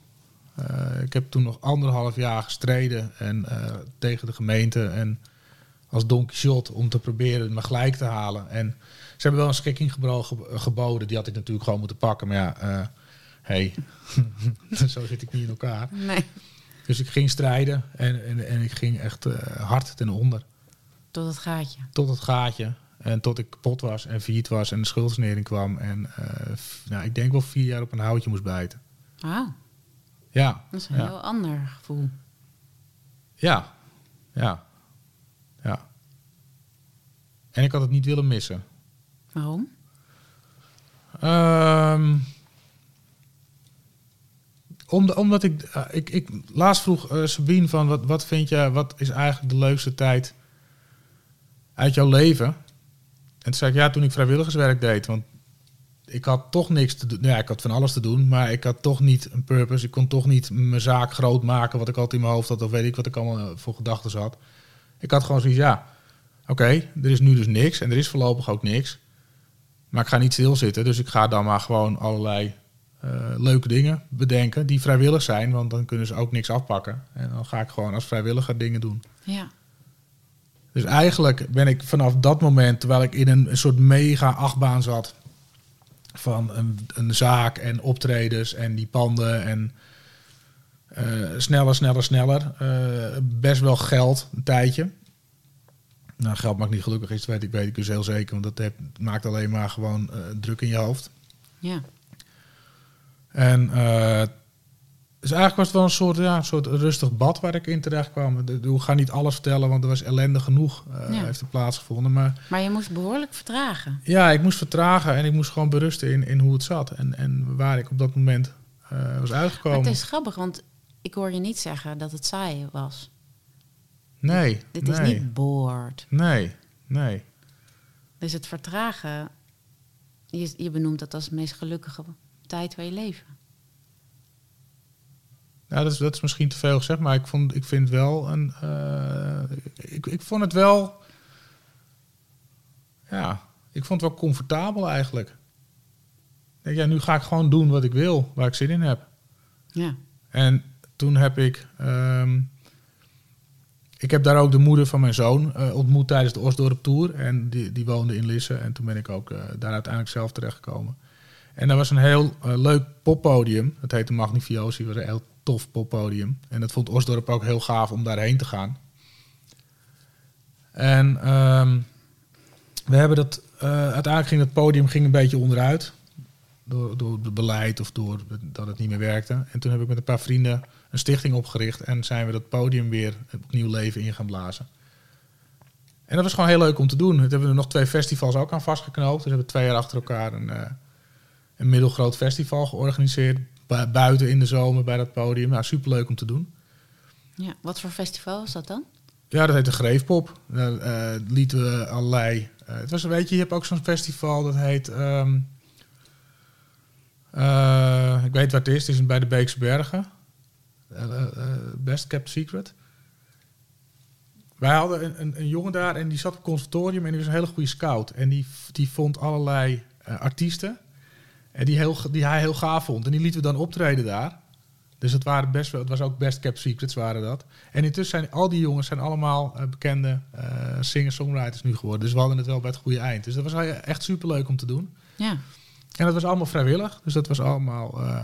Eh, ik heb toen nog anderhalf jaar gestreden en, eh, tegen de gemeente en als Don Quixote om te proberen me gelijk te halen. En ze hebben wel een schikking ge- geboden, die had ik natuurlijk gewoon moeten pakken. Maar ja, eh hey, zo zit ik niet in elkaar. Nee. Dus ik ging strijden en, en, en ik ging echt eh, hard ten onder. Tot het gaatje. Tot het gaatje. En tot ik kapot was en failliet was en de schuldsanering kwam. En eh, nou, ik denk wel vier jaar op een houtje moest bijten. Wauw, Ja, dat is een ja. heel ander gevoel. Ja, ja, ja. En ik had het niet willen missen. Waarom? Ehm, om, omdat ik, eh, ik, ik laatst vroeg eh, Sabine van wat, wat vind je, wat is eigenlijk de leukste tijd uit jouw leven? En toen zei ik ja, toen ik vrijwilligerswerk deed, want ik had toch niks te doen. Ja, ik had van alles te doen, maar ik had toch niet een purpose. Ik kon toch niet mijn zaak groot maken, wat ik altijd in mijn hoofd had, of weet ik wat ik allemaal eh, voor gedachten had. Ik had gewoon zoiets, ja, oké, er is nu dus niks en er is voorlopig ook niks. Maar ik ga niet stilzitten, dus ik ga dan maar gewoon allerlei eh, leuke dingen bedenken die vrijwillig zijn, want dan kunnen ze ook niks afpakken. En dan ga ik gewoon als vrijwilliger dingen doen. Ja. Dus eigenlijk ben ik vanaf dat moment, terwijl ik in een soort mega achtbaan zat van een, een zaak en optredens en die panden en eh, sneller, sneller, sneller. eh, best wel geld, een tijdje. Nou, geld maakt niet gelukkig is, weet ik, weet ik dus heel zeker, want dat heb, maakt alleen maar gewoon eh, druk in je hoofd. Ja. En dus eigenlijk was het wel een soort, ja, een soort rustig bad waar ik in terecht kwam. Ik ga niet alles vertellen, want er was ellende genoeg eh, Ja. heeft er plaatsgevonden. Maar Maar je moest behoorlijk vertragen. ja, ik moest vertragen en ik moest gewoon berusten in, in hoe het zat. En, en waar ik op dat moment eh, was Maar uitgekomen. het is grappig, want ik hoor je niet zeggen dat het saai was. Nee, Dit nee, is niet bored. nee, nee. Dus het vertragen, je, je benoemt dat als de meest gelukkige tijd van je leven. Nou, dat is, dat is misschien te veel gezegd, maar ik, vond, ik vind wel een. eh, ik, ik vond het wel. Ja, ik vond het wel comfortabel eigenlijk. Ik ja, nu ga ik gewoon doen wat ik wil, waar ik zin in heb. Ja. En toen heb ik. ehm, ik heb daar ook de moeder van mijn zoon eh, ontmoet tijdens de Osdorp Tour. En die, die woonde in Lisse. En toen ben ik ook eh, daar uiteindelijk zelf terechtgekomen. En dat was een heel leuk poppodium. Dat heette Magnifiosi. Was een heel tof poppodium. En dat vond Osdorp ook heel gaaf om daarheen te gaan. En ehm, we hebben dat... eh, uiteindelijk ging het podium ging een beetje onderuit. Door, door het beleid of door dat het niet meer werkte. En toen heb ik met een paar vrienden een stichting opgericht. En zijn we dat podium weer opnieuw leven in gaan blazen. En dat was gewoon heel leuk om te doen. Toen hebben we er nog twee festivals ook aan vastgeknoopt. Dus we hebben twee jaar achter elkaar een, eh, een middelgroot festival georganiseerd. Bu- buiten in de zomer bij dat podium. Nou, superleuk om te doen. Ja, wat voor festival is dat dan? Ja, dat heet de Greefpop. Daar eh, lieten we allerlei... eh, het was een beetje, je hebt ook zo'n festival dat heet... ehm, eh, ik weet waar het is. Het is bij de Beekse Bergen. Best Kept Secret. Wij hadden een, een, een jongen daar en die zat op het conservatorium en die was een hele goede scout. En die, die vond allerlei artiesten en die, heel, die hij heel gaaf vond. En die lieten we dan optreden daar. Dus het, waren best wel, het was ook Best Kept Secrets waren dat. En intussen zijn al die jongens zijn allemaal eh, bekende eh, singer-songwriters nu geworden. Dus we hadden het wel bij het goede eind. Dus dat was echt superleuk om te doen. Ja, En dat was allemaal vrijwillig. Dus dat was allemaal eh,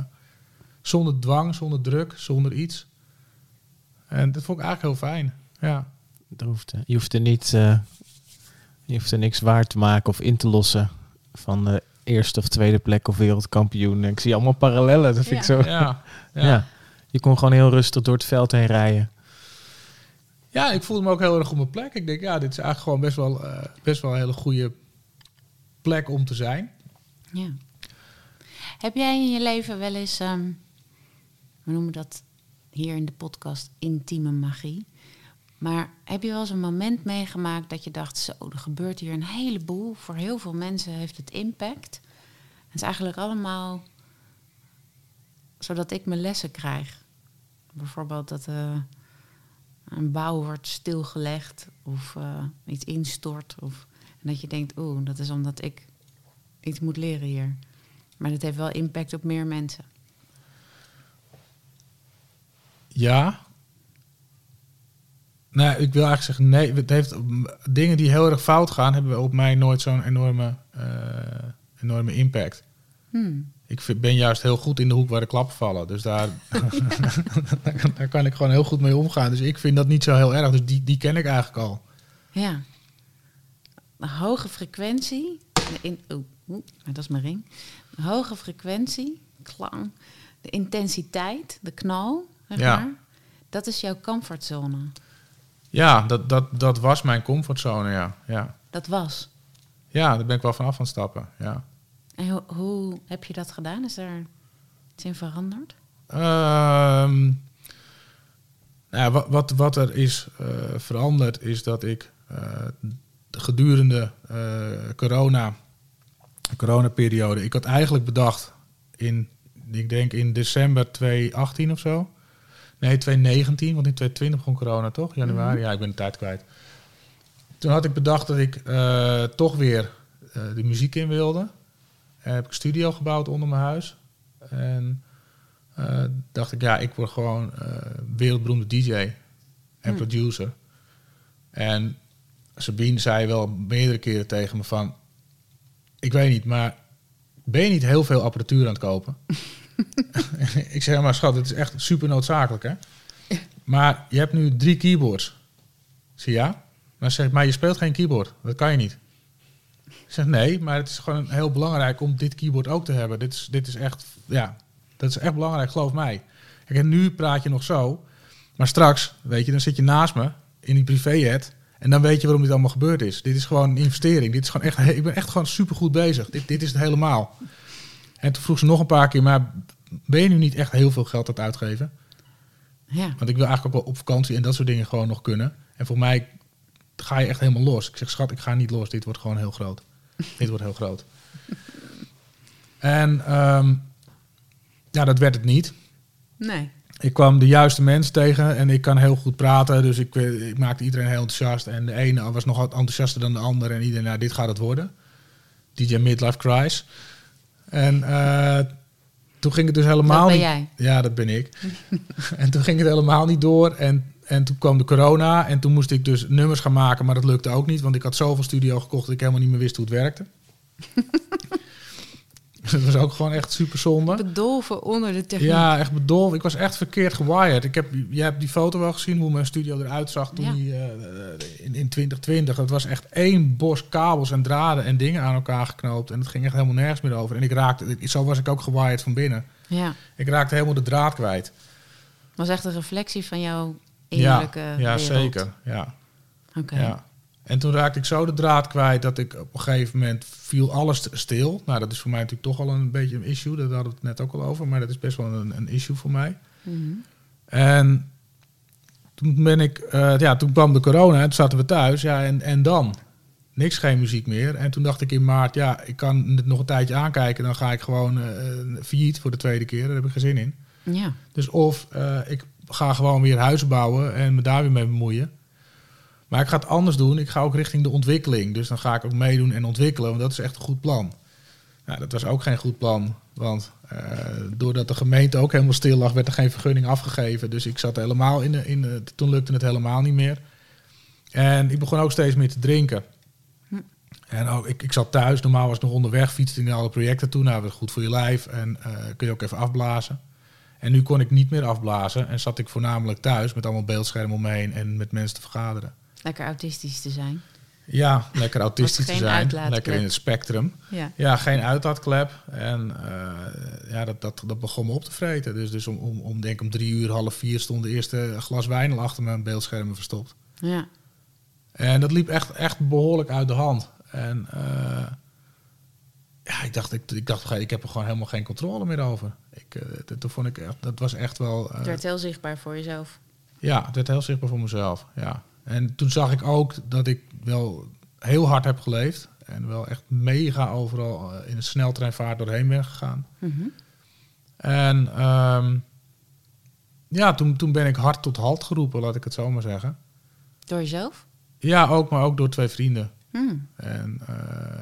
zonder dwang, zonder druk, zonder iets. En dat vond ik eigenlijk heel fijn. Ja. Hoeft, je, hoeft er niet, eh, je hoeft er niks waar te maken of in te lossen van de eerste of tweede plek of wereldkampioen. Ik zie allemaal parallellen. Dat vind ik zo. Ja, Ja. ja. Je kon gewoon heel rustig door het veld heen rijden. ja, ik voelde me ook heel erg op mijn plek. Ik denk, ja, dit is eigenlijk gewoon best wel, eh, best wel een hele goede plek om te zijn. ja. Heb jij in je leven wel eens, ehm, we noemen dat hier in de podcast intieme magie. Maar heb je wel eens een moment meegemaakt dat je dacht, zo, er gebeurt hier een heleboel. Voor heel veel mensen heeft het impact. Het is eigenlijk allemaal zodat ik mijn lessen krijg. Bijvoorbeeld dat eh, een bouw wordt stilgelegd of eh, iets instort. Of, en dat je denkt, oeh, dat is omdat ik iets moet leren hier. Maar dat heeft wel impact op meer mensen. Ja. Nou, ik wil eigenlijk zeggen, nee, het heeft, dingen die heel erg fout gaan, hebben op mij nooit zo'n enorme, eh, enorme impact. Hmm. Ik vind- ben juist heel goed in de hoek waar de klappen vallen. Dus daar, daar kan ik gewoon heel goed mee omgaan. Dus ik vind dat niet zo heel erg. Dus die, die ken ik eigenlijk al. Ja. Een hoge frequentie. In, oeh, dat is mijn ring. Een hoge frequentie, klang. De intensiteit, de knal, zeg Ja. Dat is jouw comfortzone. Ja, dat, dat, dat was mijn comfortzone, ja. ja. Dat was. Ja, daar ben ik wel vanaf aan het stappen, ja. En hoe, hoe heb je dat gedaan? Is er iets in veranderd? Ehm, nou, ja, wat, wat, wat er is eh, veranderd is dat ik eh, gedurende eh corona, coronaperiode, ik had eigenlijk bedacht in, ik denk in december 2018 of zo. Nee, 2019, want in 2020 begon corona toch? Januari, ja, ik ben de tijd kwijt. Toen had ik bedacht dat ik eh, toch weer eh, de muziek in wilde. En heb ik een studio gebouwd onder mijn huis. En eh, dacht ik, ja, ik word gewoon eh, wereldberoemde DJ en Hmm. producer. En Sabine zei wel meerdere keren tegen me van... Ik weet niet, maar ben je niet heel veel apparatuur aan het kopen? ik zeg, maar schat, het is echt super noodzakelijk, hè? Maar je hebt nu drie keyboards. Zeg, ja. Maar ze zegt, maar je speelt geen keyboard. Dat kan je niet. Ik zeg, nee, maar het is gewoon heel belangrijk om dit keyboard ook te hebben. Dit is, dit is echt, ja, dat is echt belangrijk, geloof mij. Kijk, nu praat je nog zo. Maar straks, weet je, dan zit je naast me in die privéjet. En dan weet je waarom dit allemaal gebeurd is. Dit is gewoon een investering. Dit is gewoon echt, ik ben echt gewoon super goed bezig. Dit, dit is het helemaal. En toen vroeg ze nog een paar keer, maar ben je nu niet echt heel veel geld aan het uitgeven? Ja. Want ik wil eigenlijk ook wel op vakantie en dat soort dingen gewoon nog kunnen. En voor mij ga je echt helemaal los. Ik zeg, schat, ik ga niet los. Dit wordt gewoon heel groot. Dit wordt heel groot. En ehm, ja, dat werd het niet. Nee. Ik kwam de juiste mensen tegen en ik kan heel goed praten. Dus ik, eh, ik maakte iedereen heel enthousiast. En de ene was nog wat enthousiaster dan de ander. En iedereen, nou, dit gaat het worden. DJ Midlife Cries. En eh, toen ging het dus helemaal Dat ben niet... jij. Ja, dat ben ik. en toen ging het helemaal niet door. En, En toen kwam de corona en toen moest ik dus nummers gaan maken, maar dat lukte ook niet, want ik had zoveel studio gekocht dat ik helemaal niet meer wist hoe het werkte. dat was ook gewoon echt super zonde. Bedolven onder de techniek. Ja, echt bedolven. Ik was echt verkeerd gewired. Ik heb, jij hebt die foto wel gezien, hoe mijn studio eruit zag toen Ja. die, eh, in, in 2020. Het was echt één bos kabels en draden en dingen aan elkaar geknoopt. En het ging echt helemaal nergens meer over. En ik raakte, zo was ik ook gewired van binnen. Ja. Ik raakte helemaal de draad kwijt. was echt een reflectie van jouw innerlijke ja, ja wereld. zeker. Ja, Oké. ja. En toen raakte ik zo de draad kwijt dat ik op een gegeven moment viel alles stil. Nou, dat is voor mij natuurlijk toch al een beetje een issue. Daar hadden we het net ook al over. Maar dat is best wel een, een issue voor mij. Mhm. En toen ben ik, eh, ja, toen kwam de corona en toen zaten we thuis. Ja, en, en dan? Niks, geen muziek meer. En toen dacht ik in maart, ja, ik kan het nog een tijdje aankijken. Dan ga ik gewoon eh failliet voor de tweede keer. Daar heb ik geen zin in. Ja. Dus of ik ga gewoon weer huizen bouwen en me daar weer mee bemoeien. Maar ik ga het anders doen. Ik ga ook richting de ontwikkeling. Dus dan ga ik ook meedoen en ontwikkelen. Want dat is echt een goed plan. Nou, dat was ook geen goed plan. Want eh, doordat de gemeente ook helemaal stil lag, werd er geen vergunning afgegeven. Dus ik zat helemaal in de, in de, toen lukte het helemaal niet meer. En ik begon ook steeds meer te drinken. Hm. En ook, ik, ik zat thuis, normaal was ik nog onderweg, fietste in alle projecten toe. Nou, dat is goed voor je lijf en eh, kun je ook even afblazen. En nu kon ik niet meer afblazen en zat ik voornamelijk thuis met allemaal beeldschermen om me heen en met mensen te vergaderen. Lekker autistisch te zijn. Ja, lekker autistisch te zijn, lekker in het spectrum. Ja. Ja, geen uitlaatklep. En eh, ja, dat, dat, dat begon me op te vreten. Dus, dus om, om, om, denk om drie uur, half vier stond de eerste glas wijn al achter mijn beeldschermen verstopt. Ja. En dat liep echt, echt behoorlijk uit de hand. En eh, ja, ik dacht, ik, ik dacht, ik heb er gewoon helemaal geen controle meer over. Ik, eh, dat, dat vond ik echt, dat was echt wel. eh, Het werd heel zichtbaar voor jezelf. ja, het werd heel zichtbaar voor mezelf. Ja. En toen zag ik ook dat ik wel heel hard heb geleefd. En wel echt mega overal eh, in een sneltreinvaart doorheen ben gegaan. Mhm. En ehm, ja, toen, toen ben ik hard tot halt geroepen, laat ik het zo maar zeggen. Door jezelf? Ja, ook, maar ook door twee vrienden. Hm. En eh,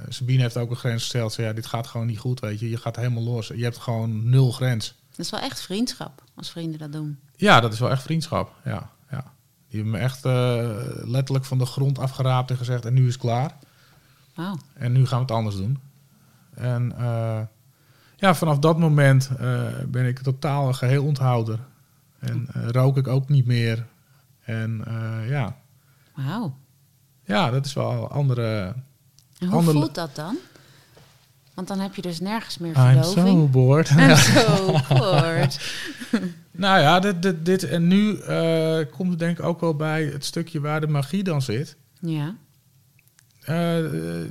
Sabine heeft ook een grens gesteld. Ze, ja, dit gaat gewoon niet goed, weet je. Je gaat helemaal los. Je hebt gewoon nul grens. Dat is wel echt vriendschap, als vrienden dat doen. Ja, dat is wel echt vriendschap. Ja. Die hebben me echt eh, letterlijk van de grond afgeraapt en gezegd... en nu is het klaar. En nu gaan we het anders doen. En eh, ja, vanaf dat moment eh, ben ik totaal een geheel onthouder. En rook ik ook niet meer. En ja. Wauw. ja, dat is wel een andere... En hoe Andere- voelt dat dan? Want dan heb je dus nergens meer I'm so bored. I'm so bored. Nou ja, dit, dit, dit en nu eh, komt het denk ik ook wel bij het stukje waar de magie dan zit. Ja. Eh, eh,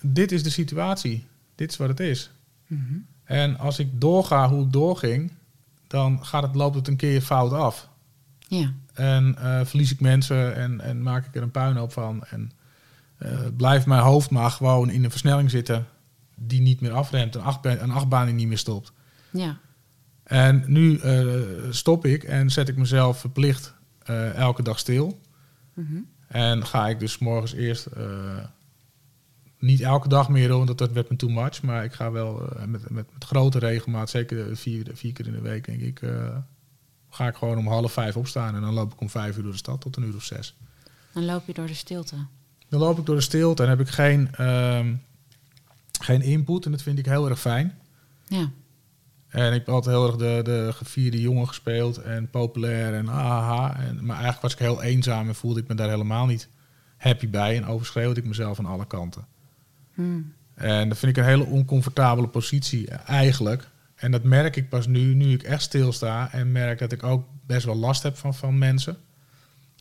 dit is de situatie. Dit is wat het is. Mhm. En als ik doorga hoe ik doorging, dan gaat het, loopt het een keer fout af. Ja. En verlies ik mensen en, en maak ik er een puinhoop van. En eh, blijft mijn hoofd maar gewoon in een versnelling zitten die niet meer afremt. Een, achtbaan, een achtbaan die niet meer stopt. Ja. En nu eh, stop ik en zet ik mezelf verplicht eh, elke dag stil. Mhm. En ga ik dus morgens eerst, eh, niet elke dag meer, want dat werd me too much. Maar ik ga wel met, met, met grote regelmaat, zeker vier, vier keer in de week, denk ik, ga ik gewoon om half vijf opstaan. En dan loop ik om vijf uur door de stad tot een uur of zes. Dan loop je door de stilte. Dan loop ik door de stilte en heb ik geen, ehm, geen input. En dat vind ik heel erg fijn. Ja. En ik heb altijd heel erg de, de gevierde jongen gespeeld en populair en ahaha. En, maar eigenlijk was ik heel eenzaam en voelde ik me daar helemaal niet happy bij. En overschreeuwde ik mezelf aan alle kanten. Hm. En dat vind ik een hele oncomfortabele positie eigenlijk. En dat merk ik pas nu, nu ik echt stilsta en merk dat ik ook best wel last heb van, van mensen.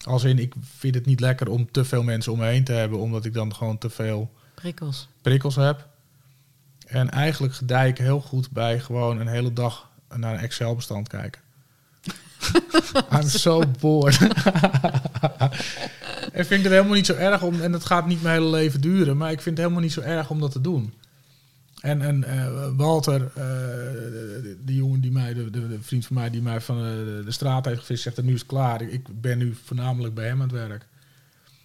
Als in, ik vind het niet lekker om te veel mensen om me heen te hebben, omdat ik dan gewoon te veel Prikkels. prikkels heb. En eigenlijk gedij ik heel goed bij gewoon een hele dag naar een Excel-bestand kijken. I'm so bored. ik vind het helemaal niet zo erg om, en dat gaat niet mijn hele leven duren, maar ik vind het helemaal niet zo erg om dat te doen. En, en eh, Walter, eh, de jongen die mij, de, de, de vriend van mij die mij van eh, de, de straat heeft gevist, zegt: Nu is het klaar. Ik, ben nu voornamelijk bij hem aan het werk.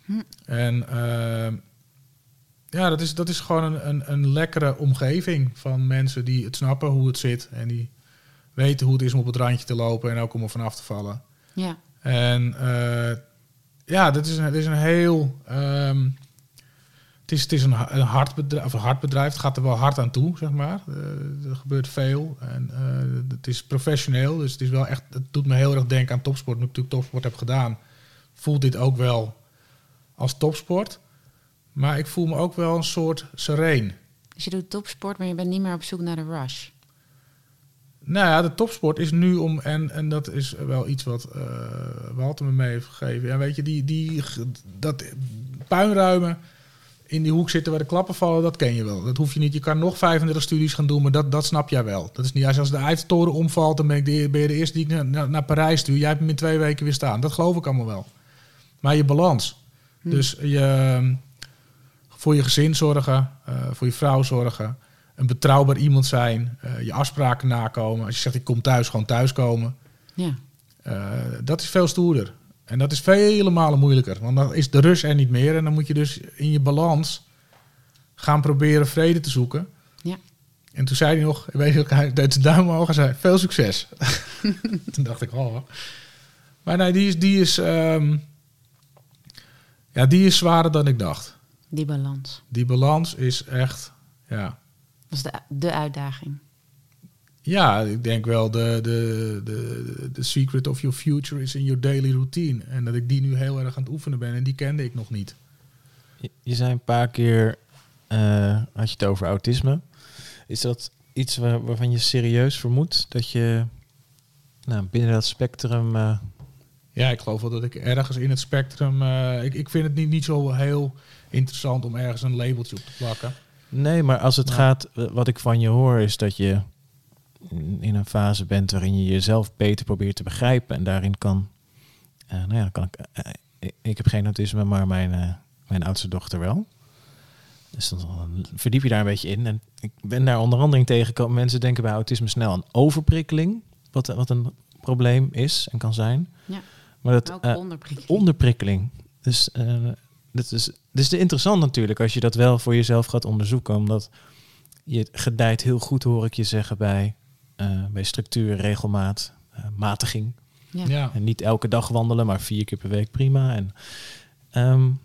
Hm. En ja, dat is, dat is gewoon een, een, een lekkere omgeving van mensen die het snappen hoe het zit. En die weten hoe het is om op het randje te lopen en ook om er vanaf te vallen. Ja. En uh, ja, dat is een, het is een heel. Um, het is, het is een, een, hard bedrijf, of een hard bedrijf. Het gaat er wel hard aan toe, zeg maar. Uh, er gebeurt veel. En uh, het is professioneel. Dus het is wel echt. Het doet me heel erg denken aan topsport. Nu ik natuurlijk topsport heb gedaan, voelt dit ook wel als topsport. Maar ik voel me ook wel een soort sereen. Dus je doet topsport, maar je bent niet meer op zoek naar de rush. Nou ja, de topsport is nu om, en, en dat is wel iets wat uh, Walter me mee heeft gegeven. Ja, weet je, die, die, dat puinruimen in die hoek zitten waar de klappen vallen, dat ken je wel. Dat hoef je niet. Je kan nog 35 studies gaan doen, maar dat, dat snap jij wel. Dat is niet als de Eiffeltoren omvalt, dan ben, ik de, ben je de eerste die ik naar, naar Parijs stuur. Jij hebt hem in twee weken weer staan. Dat geloof ik allemaal wel. Maar je balans. Hm. Dus je, voor je gezin zorgen, uh, voor je vrouw zorgen een betrouwbaar iemand zijn, uh, je afspraken nakomen. Als je zegt ik kom thuis, gewoon thuiskomen. Ja. Uh, dat is veel stoerder. En dat is vele malen moeilijker. Want dan is de rust er niet meer. En dan moet je dus in je balans gaan proberen vrede te zoeken. Ja. En toen zei hij nog, weet je, hij deed zijn duim omhoog en zei, veel succes. toen dacht ik, oh. Maar nee, die is, die is, um, ja, die is zwaarder dan ik dacht. Die balans. Die balans is echt, ja. Dat is de, de uitdaging. Ja, ik denk wel de, de, de, de secret of your future is in your daily routine. En dat ik die nu heel erg aan het oefenen ben en die kende ik nog niet. Je, je zei een paar keer, uh, had je het over autisme. Is dat iets waar, waarvan je serieus vermoedt dat je nou, binnen dat spectrum... Uh... Ja, ik geloof wel dat ik ergens in het spectrum... Uh, ik, ik vind het niet, niet zo heel interessant om ergens een labeltje op te plakken. Nee, maar als het gaat, wat ik van je hoor, is dat je in een fase bent waarin je jezelf beter probeert te begrijpen. En daarin kan, uh, nou ja, kan ik, uh, ik heb geen autisme, maar mijn, uh, mijn oudste dochter wel. Dus dan verdiep je daar een beetje in. En ik ben daar onder andere in tegengekomen. Mensen denken bij autisme snel aan overprikkeling, wat, wat een probleem is en kan zijn. Ja, maar dat, ook onderprikkeling. onderprikkeling. Dus dat is, dat is interessant natuurlijk als je dat wel voor jezelf gaat onderzoeken. Omdat je gedijt heel goed, hoor ik je zeggen, bij, uh, bij structuur, regelmaat, uh, matiging. Ja. Ja. En niet elke dag wandelen, maar vier keer per week prima. En um,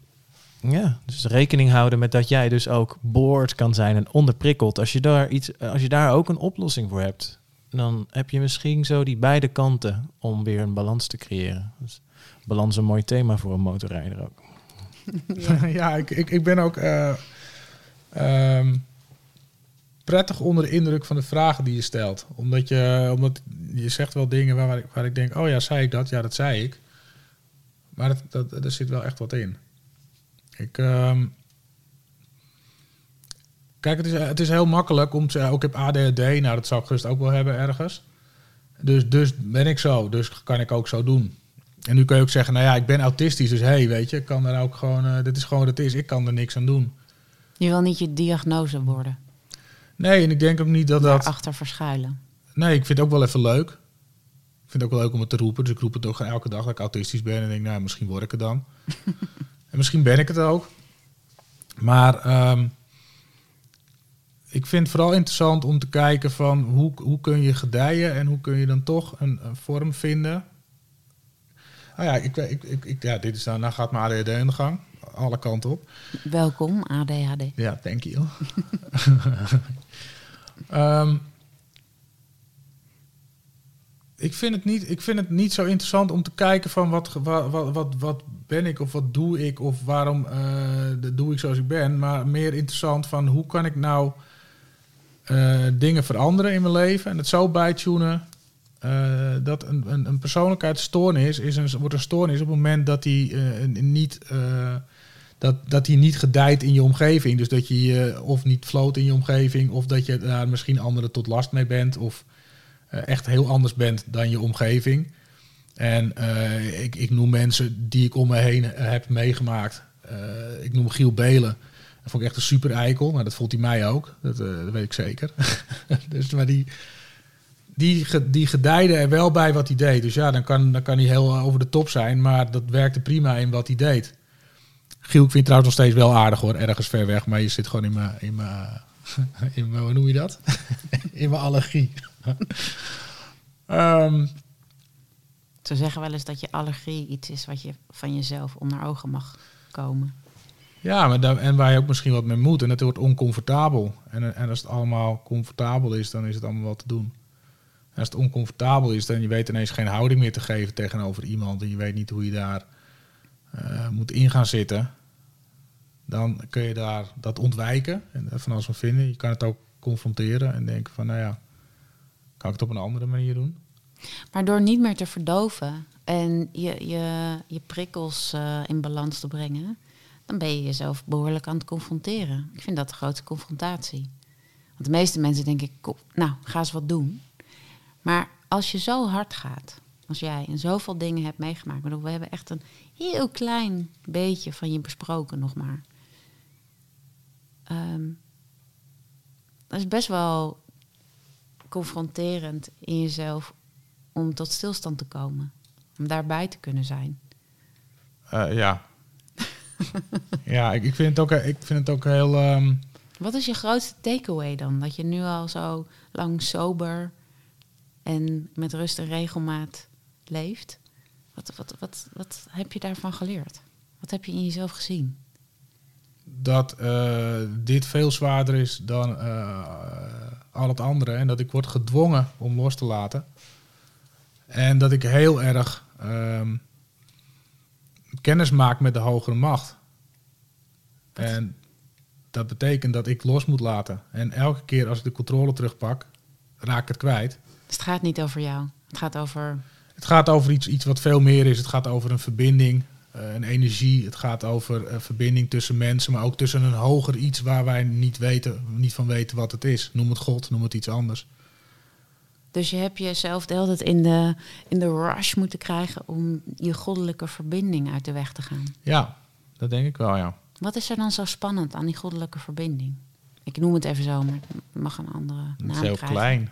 ja, dus rekening houden met dat jij dus ook boord kan zijn en onderprikkeld. Als je daar, iets, als je daar ook een oplossing voor hebt, dan heb je misschien zo die beide kanten om weer een balans te creëren. Dus balans een mooi thema voor een motorrijder ook. Ja, ja ik, ik, ik ben ook uh, um, prettig onder de indruk van de vragen die je stelt. Omdat je, omdat je zegt wel dingen waar, waar, ik, waar ik denk, oh ja, zei ik dat? Ja, dat zei ik. Maar dat, dat, er zit wel echt wat in. Ik, um, kijk, het is, het is heel makkelijk om te zeggen, ik heb ADHD. Nou, dat zou ik gerust ook wel hebben ergens. Dus, dus ben ik zo. Dus kan ik ook zo doen. En nu kun je ook zeggen, nou ja, ik ben autistisch, dus hé, hey, weet je, ik kan er ook gewoon, uh, dit is gewoon wat het is, ik kan er niks aan doen. Je wil niet je diagnose worden. Nee, en ik denk ook niet dat dat... achter verschuilen. Nee, ik vind het ook wel even leuk. Ik vind het ook wel leuk om het te roepen, dus ik roep het ook elke dag dat ik autistisch ben en denk, nou, misschien word ik het dan. en misschien ben ik het ook. Maar um, ik vind het vooral interessant om te kijken van hoe, hoe kun je gedijen en hoe kun je dan toch een, een vorm vinden nou ja, ik, ik, ik, ik, ja, dit is nou gaat mijn ADHD in de gang. Alle kanten op. Welkom, ADHD. Ja, thank you. um, ik, vind het niet, ik vind het niet zo interessant om te kijken van wat, wat, wat, wat, wat ben ik of wat doe ik of waarom uh, doe ik zoals ik ben. Maar meer interessant van hoe kan ik nou uh, dingen veranderen in mijn leven en het zo bijtunen uh, dat een, een, een persoonlijkheidsstoornis is een, wordt een stoornis op het moment dat hij uh, niet, uh, dat, dat niet gedijt in je omgeving. Dus dat je of niet floot in je omgeving, of dat je daar misschien anderen tot last mee bent, of echt heel anders bent dan je omgeving. En ik, ik noem mensen die ik om me heen heb meegemaakt. ik noem Giel Belen. Dat vond ik echt een super eikel. Nou, dat voelt hij mij ook. Dat, dat weet ik zeker. dus, maar die, die, die gedijde er wel bij wat hij deed. Dus ja, dan kan, dan kan hij heel over de top zijn, maar dat werkte prima in wat hij deed. Giel, ik vind trouwens nog steeds wel aardig hoor, ergens ver weg, maar je zit gewoon in mijn, in mijn, in mijn hoe noem je dat? in mijn allergie. um, Ze zeggen wel eens dat je allergie iets is wat je van jezelf onder ogen mag komen. Ja, maar daar, en waar je ook misschien wat mee moet. En het wordt oncomfortabel. En, en als het allemaal comfortabel is, dan is het allemaal wat te doen. Als het oncomfortabel is, dan je weet ineens geen houding meer te geven tegenover iemand. En je weet niet hoe je daar eh, moet in gaan zitten. Dan kun je daar dat ontwijken en van alles van vinden. Je kan het ook confronteren en denken van, nou ja, kan ik het op een andere manier doen? Maar door niet meer te verdoven en je, je, je prikkels eh, in balans te brengen, dan ben je jezelf behoorlijk aan het confronteren. Ik vind dat de grootste confrontatie. Want de meeste mensen denken, nou, ga eens wat doen. Maar als je zo hard gaat, als jij en zoveel dingen hebt meegemaakt, bedoel, we hebben echt een heel klein beetje van je besproken nog maar. Ehm, dat is best wel confronterend in jezelf om tot stilstand te komen. Om daarbij te kunnen zijn. Uh, ja. ja, ik, ik, vind het ook, ik vind het ook heel... Um... Wat is je grootste takeaway dan? Dat je nu al zo lang sober en met rust en regelmaat leeft? Wat, wat, wat, wat heb je daarvan geleerd? Wat heb je in jezelf gezien? Dat uh, dit veel zwaarder is dan uh, al het andere. En dat ik word gedwongen om los te laten. En dat ik heel erg um, kennis maak met de hogere macht. En dat betekent dat ik los moet laten. En elke keer als ik de controle terugpak, raak ik het kwijt. Dus het gaat niet over jou. Het gaat over. Het gaat over iets, iets wat veel meer is. Het gaat over een verbinding, uh, een energie. Het gaat over een verbinding tussen mensen, maar ook tussen een hoger iets waar wij niet, weten, niet van weten wat het is. Noem het God, noem het iets anders. Dus je hebt jezelf de hele tijd in de, in de rush moeten krijgen om je goddelijke verbinding uit de weg te gaan. Ja, dat denk ik wel, ja. Wat is er dan zo spannend aan die goddelijke verbinding? Ik noem het even zo, maar het mag een andere naam Het is heel krijgen. klein.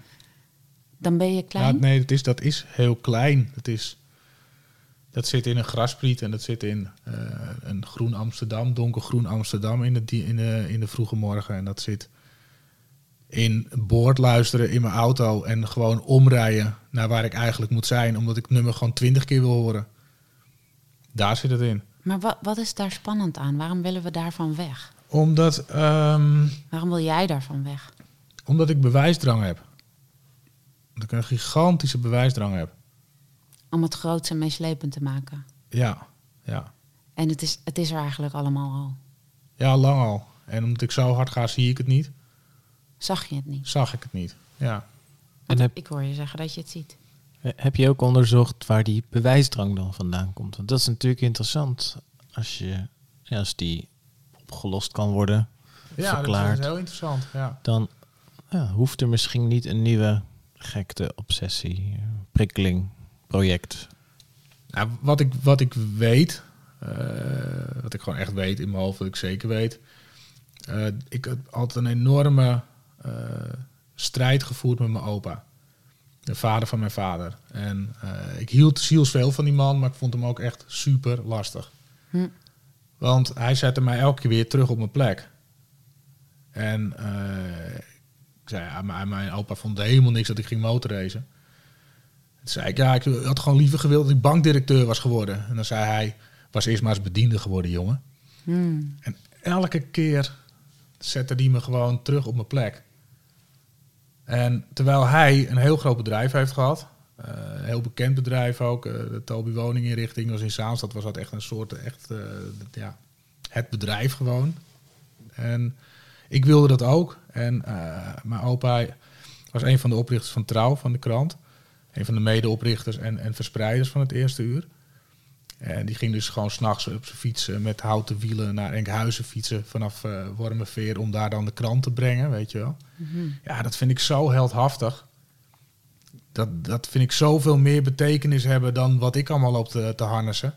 Dan ben je klein? Ja, nee, dat is, dat is heel klein. Dat, is, dat zit in een graspriet en dat zit in uh, een groen Amsterdam, donkergroen Amsterdam in de, in, de, in de vroege morgen. En dat zit in boord luisteren in mijn auto en gewoon omrijden naar waar ik eigenlijk moet zijn, omdat ik het nummer gewoon twintig keer wil horen. Daar zit het in. Maar wat, wat is daar spannend aan? Waarom willen we daarvan weg? Omdat. Um, Waarom wil jij daarvan weg? Omdat ik bewijsdrang heb. Omdat ik een gigantische bewijsdrang heb. Om het groots en meeslepend te maken. Ja, ja. En het is, het is er eigenlijk allemaal al. Ja, lang al. En omdat ik zo hard ga, zie ik het niet. Zag je het niet? Zag ik het niet, ja. En heb, ik hoor je zeggen dat je het ziet. Heb je ook onderzocht waar die bewijsdrang dan vandaan komt? Want dat is natuurlijk interessant als, je, ja, als die opgelost kan worden, ja, verklaard. dat is heel interessant, ja. Dan ja, hoeft er misschien niet een nieuwe gekte, obsessie, prikkeling, project. Nou, wat, ik, wat ik weet, uh, wat ik gewoon echt weet in mijn hoofd, wat ik zeker weet. Uh, ik had altijd een enorme uh, strijd gevoerd met mijn opa. De vader van mijn vader. En uh, ik hield zielsveel van die man, maar ik vond hem ook echt super lastig. Hm. Want hij zette mij elke keer weer terug op mijn plek. En ik zei, ja, maar mijn opa vond helemaal niks dat ik ging motorracen. Toen zei ik, ja, ik had gewoon liever gewild dat ik bankdirecteur was geworden. En dan zei hij, was eerst maar eens bediende geworden, jongen. Hm. En elke keer zette die me gewoon terug op mijn plek. En terwijl hij een heel groot bedrijf heeft gehad, uh, een heel bekend bedrijf ook, uh, de Toby Woninginrichting was in Zaanstad, was dat echt een soort, echt, uh, ja, het bedrijf gewoon. En ik wilde dat ook. En mijn opa was een van de oprichters van Trouw, van de krant. Een van de medeoprichters en, en verspreiders van het eerste uur. En die ging dus gewoon s'nachts op zijn fiets met houten wielen naar Enkhuizen fietsen vanaf uh, Wormerveer om daar dan de krant te brengen, weet je wel. Mm-hmm. Ja, dat vind ik zo heldhaftig. Dat, dat vind ik zoveel meer betekenis hebben dan wat ik allemaal loop te, te harnessen.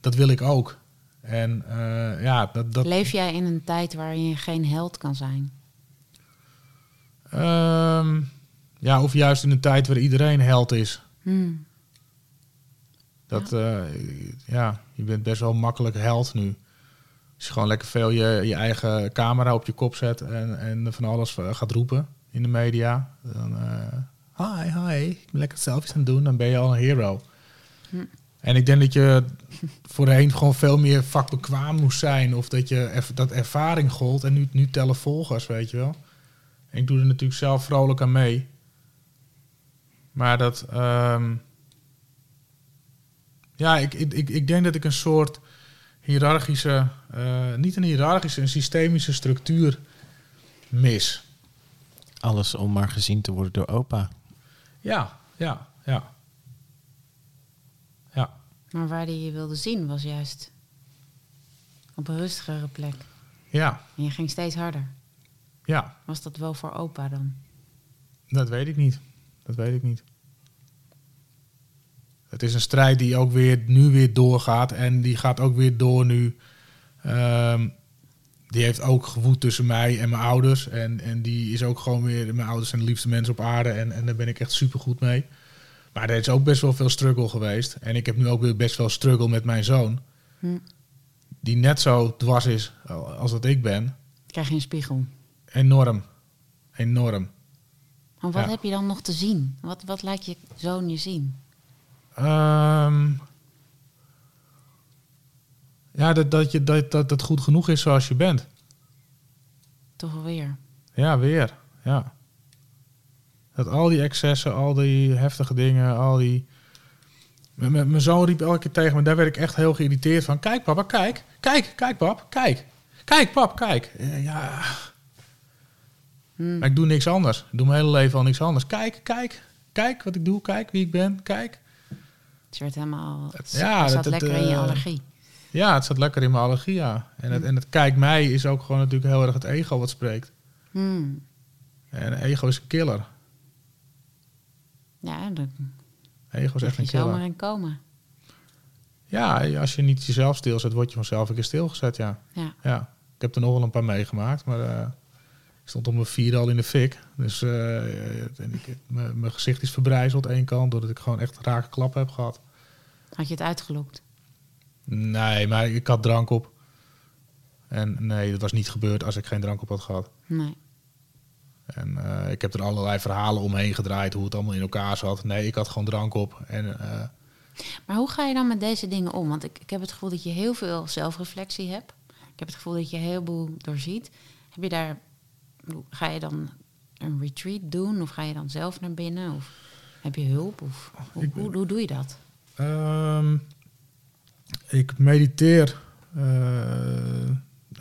Dat wil ik ook. En uh, ja, dat, dat... Leef jij in een tijd waarin je geen held kan zijn? Um, ja, of juist in een tijd waar iedereen held is. Hmm. Dat, ja. Uh, ja, je bent best wel makkelijk held nu. Als je gewoon lekker veel je, je eigen camera op je kop zet en, en van alles gaat roepen in de media. Dan, uh, hi, hi, ik ben lekker selfies aan het doen, dan ben je al een hero. Hm. En ik denk dat je voorheen gewoon veel meer vakbekwaam moest zijn. Of dat, je er, dat ervaring gold. En nu, nu tellen volgers, weet je wel. Ik doe er natuurlijk zelf vrolijk aan mee. Maar dat... ehm, ja, ik, ik, ik, ik denk dat ik een soort hiërarchische... eh, niet een hiërarchische, een systemische structuur mis. Alles om maar gezien te worden door opa. Ja, ja, ja. Ja, Maar waar die je wilde zien was juist op een rustigere plek. ja, En je ging steeds harder. Ja. Was dat wel voor opa dan? Dat weet ik niet. Dat weet ik niet. Het is een strijd die ook weer nu weer doorgaat. En die gaat ook weer door nu. Ehm, die heeft ook gewoed tussen mij en mijn ouders. En, en die is ook gewoon weer... Mijn ouders zijn de liefste mensen op aarde. En, en daar ben ik echt super goed mee. Maar er is ook best wel veel struggle geweest. En ik heb nu ook weer best wel struggle met mijn zoon. Hm. Die net zo dwars is als dat ik ben. Krijg je een spiegel. Enorm. Enorm. Maar wat Ja. heb je dan nog te zien? Wat, wat laat je zoon je zien? Ehm, ja, dat, dat, je, dat, dat het goed genoeg is zoals je bent. Toch weer. Ja, weer. Ja. Dat al die excessen, al die heftige dingen, al die... M- Mijn zoon riep elke keer tegen me, daar werd ik echt heel geïrriteerd van. Kijk papa, kijk. Kijk, kijk pap, kijk. Kijk pap, kijk. Ja, Hm. maar ik doe niks anders. Ik doe mijn hele leven al niks anders. Kijk, kijk. Kijk wat ik doe, kijk wie ik ben, kijk. Het werd helemaal... Het- ja, het zat het, lekker in je eh, allergie. Ja, het zat lekker in mijn allergie, ja. En het, Hm. en het kijk mij is ook gewoon natuurlijk heel erg het ego wat spreekt. Hm. En ego is een killer. Ja, Ego is echt een killer. zomaar in komen. Ja, als je niet jezelf stilzet, word je vanzelf een keer stilgezet, ja. Ja. ja. Ik heb er nog wel een paar meegemaakt, maar eh, stond om mijn vierde al in de fik. Dus ik, mijn gezicht is verbrijzeld één kant, doordat ik gewoon echt rake klappen heb gehad. Had je het uitgelokt? Nee, maar ik had drank op. En nee, dat was niet gebeurd als ik geen drank op had gehad. Nee. En eh, ik heb er allerlei verhalen omheen gedraaid, hoe het allemaal in elkaar zat. Nee, ik had gewoon drank op. En eh, Maar hoe ga je dan met deze dingen om? Want ik, ik heb het gevoel dat je heel veel zelfreflectie hebt. Ik heb het gevoel dat je heel veel doorziet. Heb je daar... Ga je dan een retreat doen? Of ga je dan zelf naar binnen? Of heb je hulp? Of hoe, Ik- hoe, hoe doe je dat? Ehm, ik mediteer eh,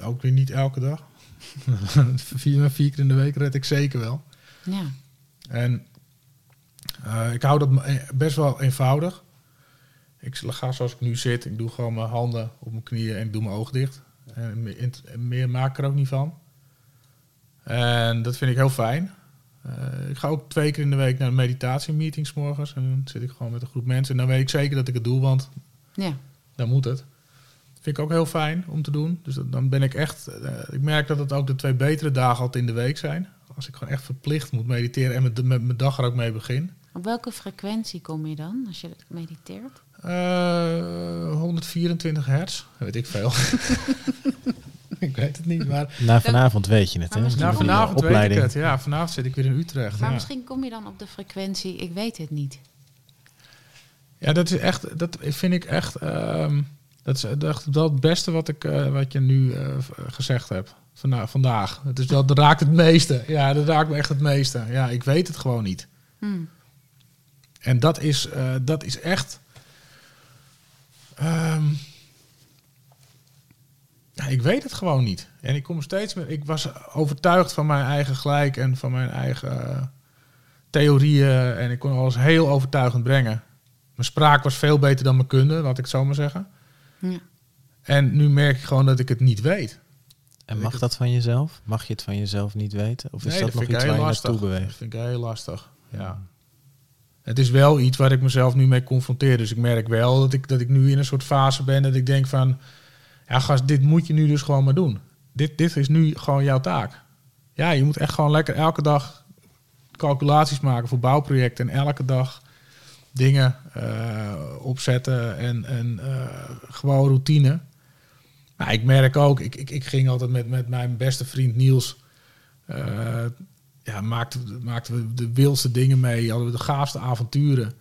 ook weer niet elke dag. vier, vier keer in de week red ik zeker wel. Ja. En eh, ik hou dat me- best wel eenvoudig. Ik ga zoals ik nu zit. Ik doe gewoon mijn handen op mijn knieën en ik doe mijn oog dicht. En me- int- meer maak ik er ook niet van. En dat vind ik heel fijn. Eh, ik ga ook twee keer in de week naar een meditatiemeetings morgens. En dan zit ik gewoon met een groep mensen. En dan weet ik zeker dat ik het doe, want Ja. dan moet het. Vind ik ook heel fijn om te doen. Dus dat- dan ben ik echt... eh, ik merk dat het ook de twee betere dagen altijd in de week zijn. Als ik gewoon echt verplicht moet mediteren en met, met mijn dag er ook mee begin. Op welke frequentie kom je dan als je mediteert? Eh, 124 hertz, weet ik veel. ik weet het niet, maar... Na vanavond weet je het, hè? Na vanavond weet ik opleiding. het. Ja, vanavond zit ik weer in Utrecht. Maar ja. misschien kom je dan op de frequentie, ik weet het niet. Ja, dat is echt, dat vind ik echt, ehm, dat is echt wel het beste wat, ik, eh, wat je nu eh, gezegd hebt vanda- vandaag. Het is, dat raakt het meeste. Ja, dat raakt me echt het meeste. Ja, ik weet het gewoon niet. Hm. En dat is, eh, dat is echt. ehm, ja, ik weet het gewoon niet. En ik kom steeds meer. Ik was overtuigd van mijn eigen gelijk en van mijn eigen eh, theorieën. En ik kon alles heel overtuigend brengen. Mijn spraak was veel beter dan mijn kunde, laat ik het zo maar zeggen. Ja. En nu merk ik gewoon dat ik het niet weet. En mag dat van jezelf? Mag je het van jezelf niet weten? Of is Nee, dat, nog iets waar je lastig. naartoe Dat beweegt? vind ik heel lastig. Ja. Het is wel iets waar ik mezelf nu mee confronteer. Dus ik merk wel dat ik, dat ik nu in een soort fase ben dat ik denk van... Ja, gast, dit moet je nu dus gewoon maar doen. Dit, dit is nu gewoon jouw taak. Ja, je moet echt gewoon lekker elke dag calculaties maken voor bouwprojecten. En elke dag dingen eh, opzetten en, en eh, gewoon routine. Nou, ik merk ook, ik, ik, ik ging altijd met, met mijn beste vriend Niels... eh, ja, maakten, maakten we de wildste dingen mee. Hadden we de gaafste avonturen.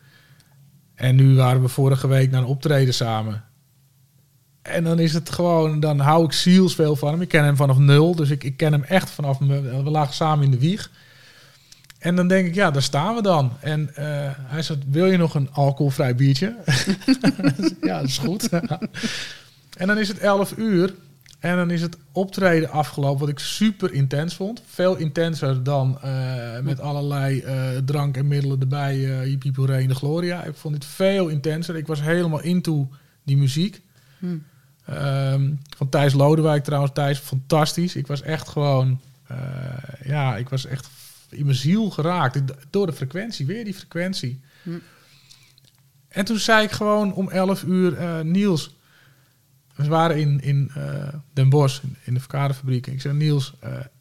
En nu waren we vorige week naar een optreden samen. En dan is het gewoon, dan hou ik zielsveel van hem. Ik ken hem vanaf nul, dus ik, ik ken hem echt vanaf, me, we lagen samen in de wieg. En dan denk ik, ja, daar staan we dan. En eh, hij zei, wil je nog een alcoholvrij biertje? ja, dat is goed. en dan is het 11 uur. En dan is het optreden afgelopen, wat ik super intens vond. Veel intenser dan eh, met allerlei eh, drank en middelen erbij, uh, Hippie de Gloria. Ik vond het veel intenser. Ik was helemaal into die muziek. Hm. Ehm, van Thijs Lodewijk trouwens. Thijs, fantastisch. Ik was echt gewoon... ja, ik was echt in mijn ziel geraakt. Door de frequentie, weer die frequentie. Hm. En toen zei ik gewoon om 11 uur, Niels... We waren in, in uh, Den Bosch, in de verkadefabriek. Ik zei, Niels,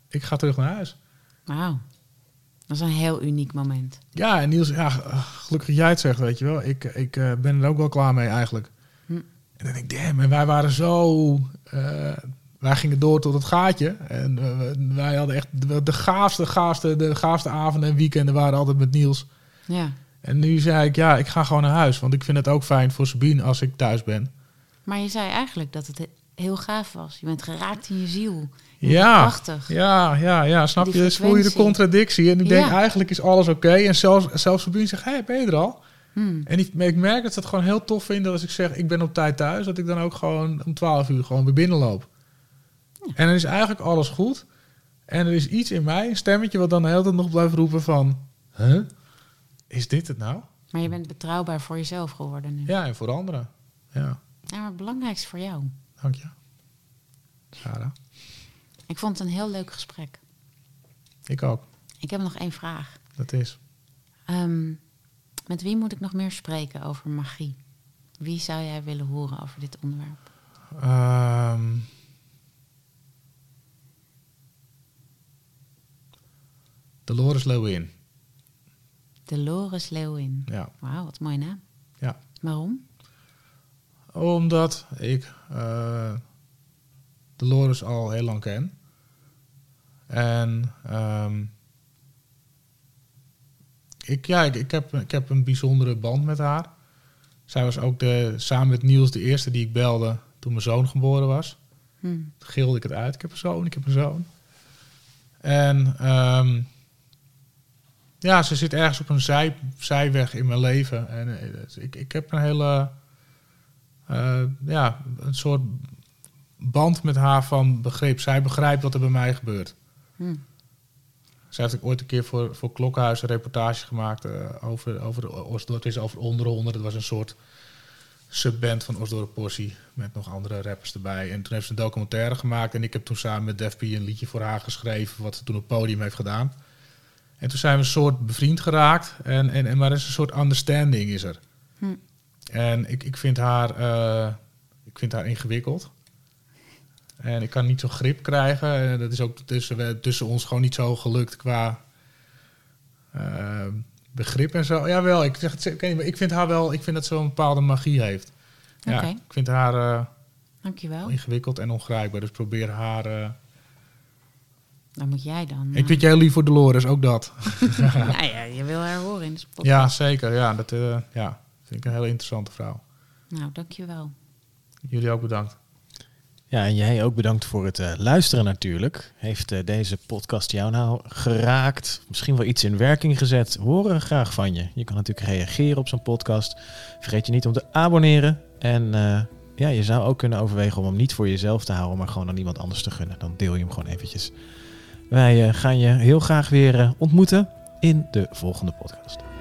ik ga terug naar huis. Wauw. Dat is een heel uniek moment. Ja, en Niels, ja, gelukkig jij het zegt, weet je wel. Ik, ik ben er ook wel klaar mee eigenlijk. En dan denk ik, damn, en wij waren zo... wij gingen door tot het gaatje. En wij hadden echt de, de gaafste, gaafste, de gaafste avonden en weekenden waren altijd met Niels. Ja. En nu zei ik, ja, ik ga gewoon naar huis. Want ik vind het ook fijn voor Sabine als ik thuis ben. Maar je zei eigenlijk dat het heel gaaf was. Je bent geraakt in je ziel. Ja, prachtig. Ja, ja, ja, snap Die je? Dus voel je de contradictie. En ik Ja. denk, eigenlijk is alles oké. En zelfs, zelfs Sabine zegt, hé, hey, ben je er al? Hm. En ik, merk dat ze het gewoon heel tof vinden als ik zeg, ik ben op tijd thuis. Dat ik dan ook gewoon om 12 uur gewoon weer binnenloop. En dan is eigenlijk alles goed. En er is iets in mij, een stemmetje, wat dan de hele tijd nog blijft roepen van... Huh? Is dit het nou? Maar je bent betrouwbaar voor jezelf geworden nu. Ja, en voor anderen. Ja, Ja, maar het belangrijkste voor jou. dank je. Sarah. Ik vond het een heel leuk gesprek. Ik ook. Ik heb nog één vraag. Dat is. Ehm, met wie moet ik nog meer spreken over magie? Wie zou jij willen horen over dit onderwerp? Ehm Dolores Lewin. Dolores Leeuwin. Ja. Wauw, wat een mooie naam. Ja. Waarom? Omdat ik eh Dolores al heel lang ken. En ehm, ik, ja, ik, ik, heb, ik heb een bijzondere band met haar. Zij was ook de, samen met Niels de eerste die ik belde toen mijn zoon geboren was. Hm. Toen gilde ik het uit. Ik heb een zoon, ik heb een zoon. En ehm, ja, ze zit ergens op een zij, zijweg in mijn leven. En eh, dus ik, ik heb een hele, eh, ja, een soort band met haar van begrip. Zij begrijpt wat er bij mij gebeurt. Hm. Zij heeft ook ooit een keer voor, voor Klokhuis een reportage gemaakt eh, over, over de Osdorp. Het is over Onderhonden. Dat was een soort subband van Osdorp Possie. Met nog andere rappers erbij. En toen heeft ze een documentaire gemaakt. En ik heb toen samen met Def P een liedje voor haar geschreven. Wat ze toen op het podium heeft gedaan. En toen zijn we een soort bevriend geraakt. En, en, en maar er is een soort understanding is er. Hm. En ik, ik, vind haar, eh, ik vind haar ingewikkeld. En ik kan niet zo grip krijgen. En dat is ook tussen, we- tussen ons gewoon niet zo gelukt qua eh, begrip en zo. Jawel, ik, zeg ik, vind haar wel, ik vind dat ze een bepaalde magie heeft. Ja, Oké. ik vind haar eh, Dankjewel. ingewikkeld en ongrijpbaar. Dus probeer haar... eh, Dan moet jij dan... Ik vind heel lief voor Dolores, ook dat. eh, nou ja, je wil haar horen in de podcast. Ja, zeker. Ja, dat eh, ja, vind ik een hele interessante vrouw. Nou, dankjewel. Jullie ook bedankt. Ja, en jij ook bedankt voor het eh, luisteren natuurlijk. Heeft eh, deze podcast jou nou geraakt? Misschien wel iets in werking gezet? Horen graag van je. Je kan natuurlijk reageren op zo'n podcast. Vergeet je niet om te abonneren. En eh, ja, je zou ook kunnen overwegen om hem niet voor jezelf te houden, maar gewoon aan iemand anders te gunnen. Dan deel je hem gewoon eventjes. Wij gaan je heel graag weer ontmoeten in de volgende podcast.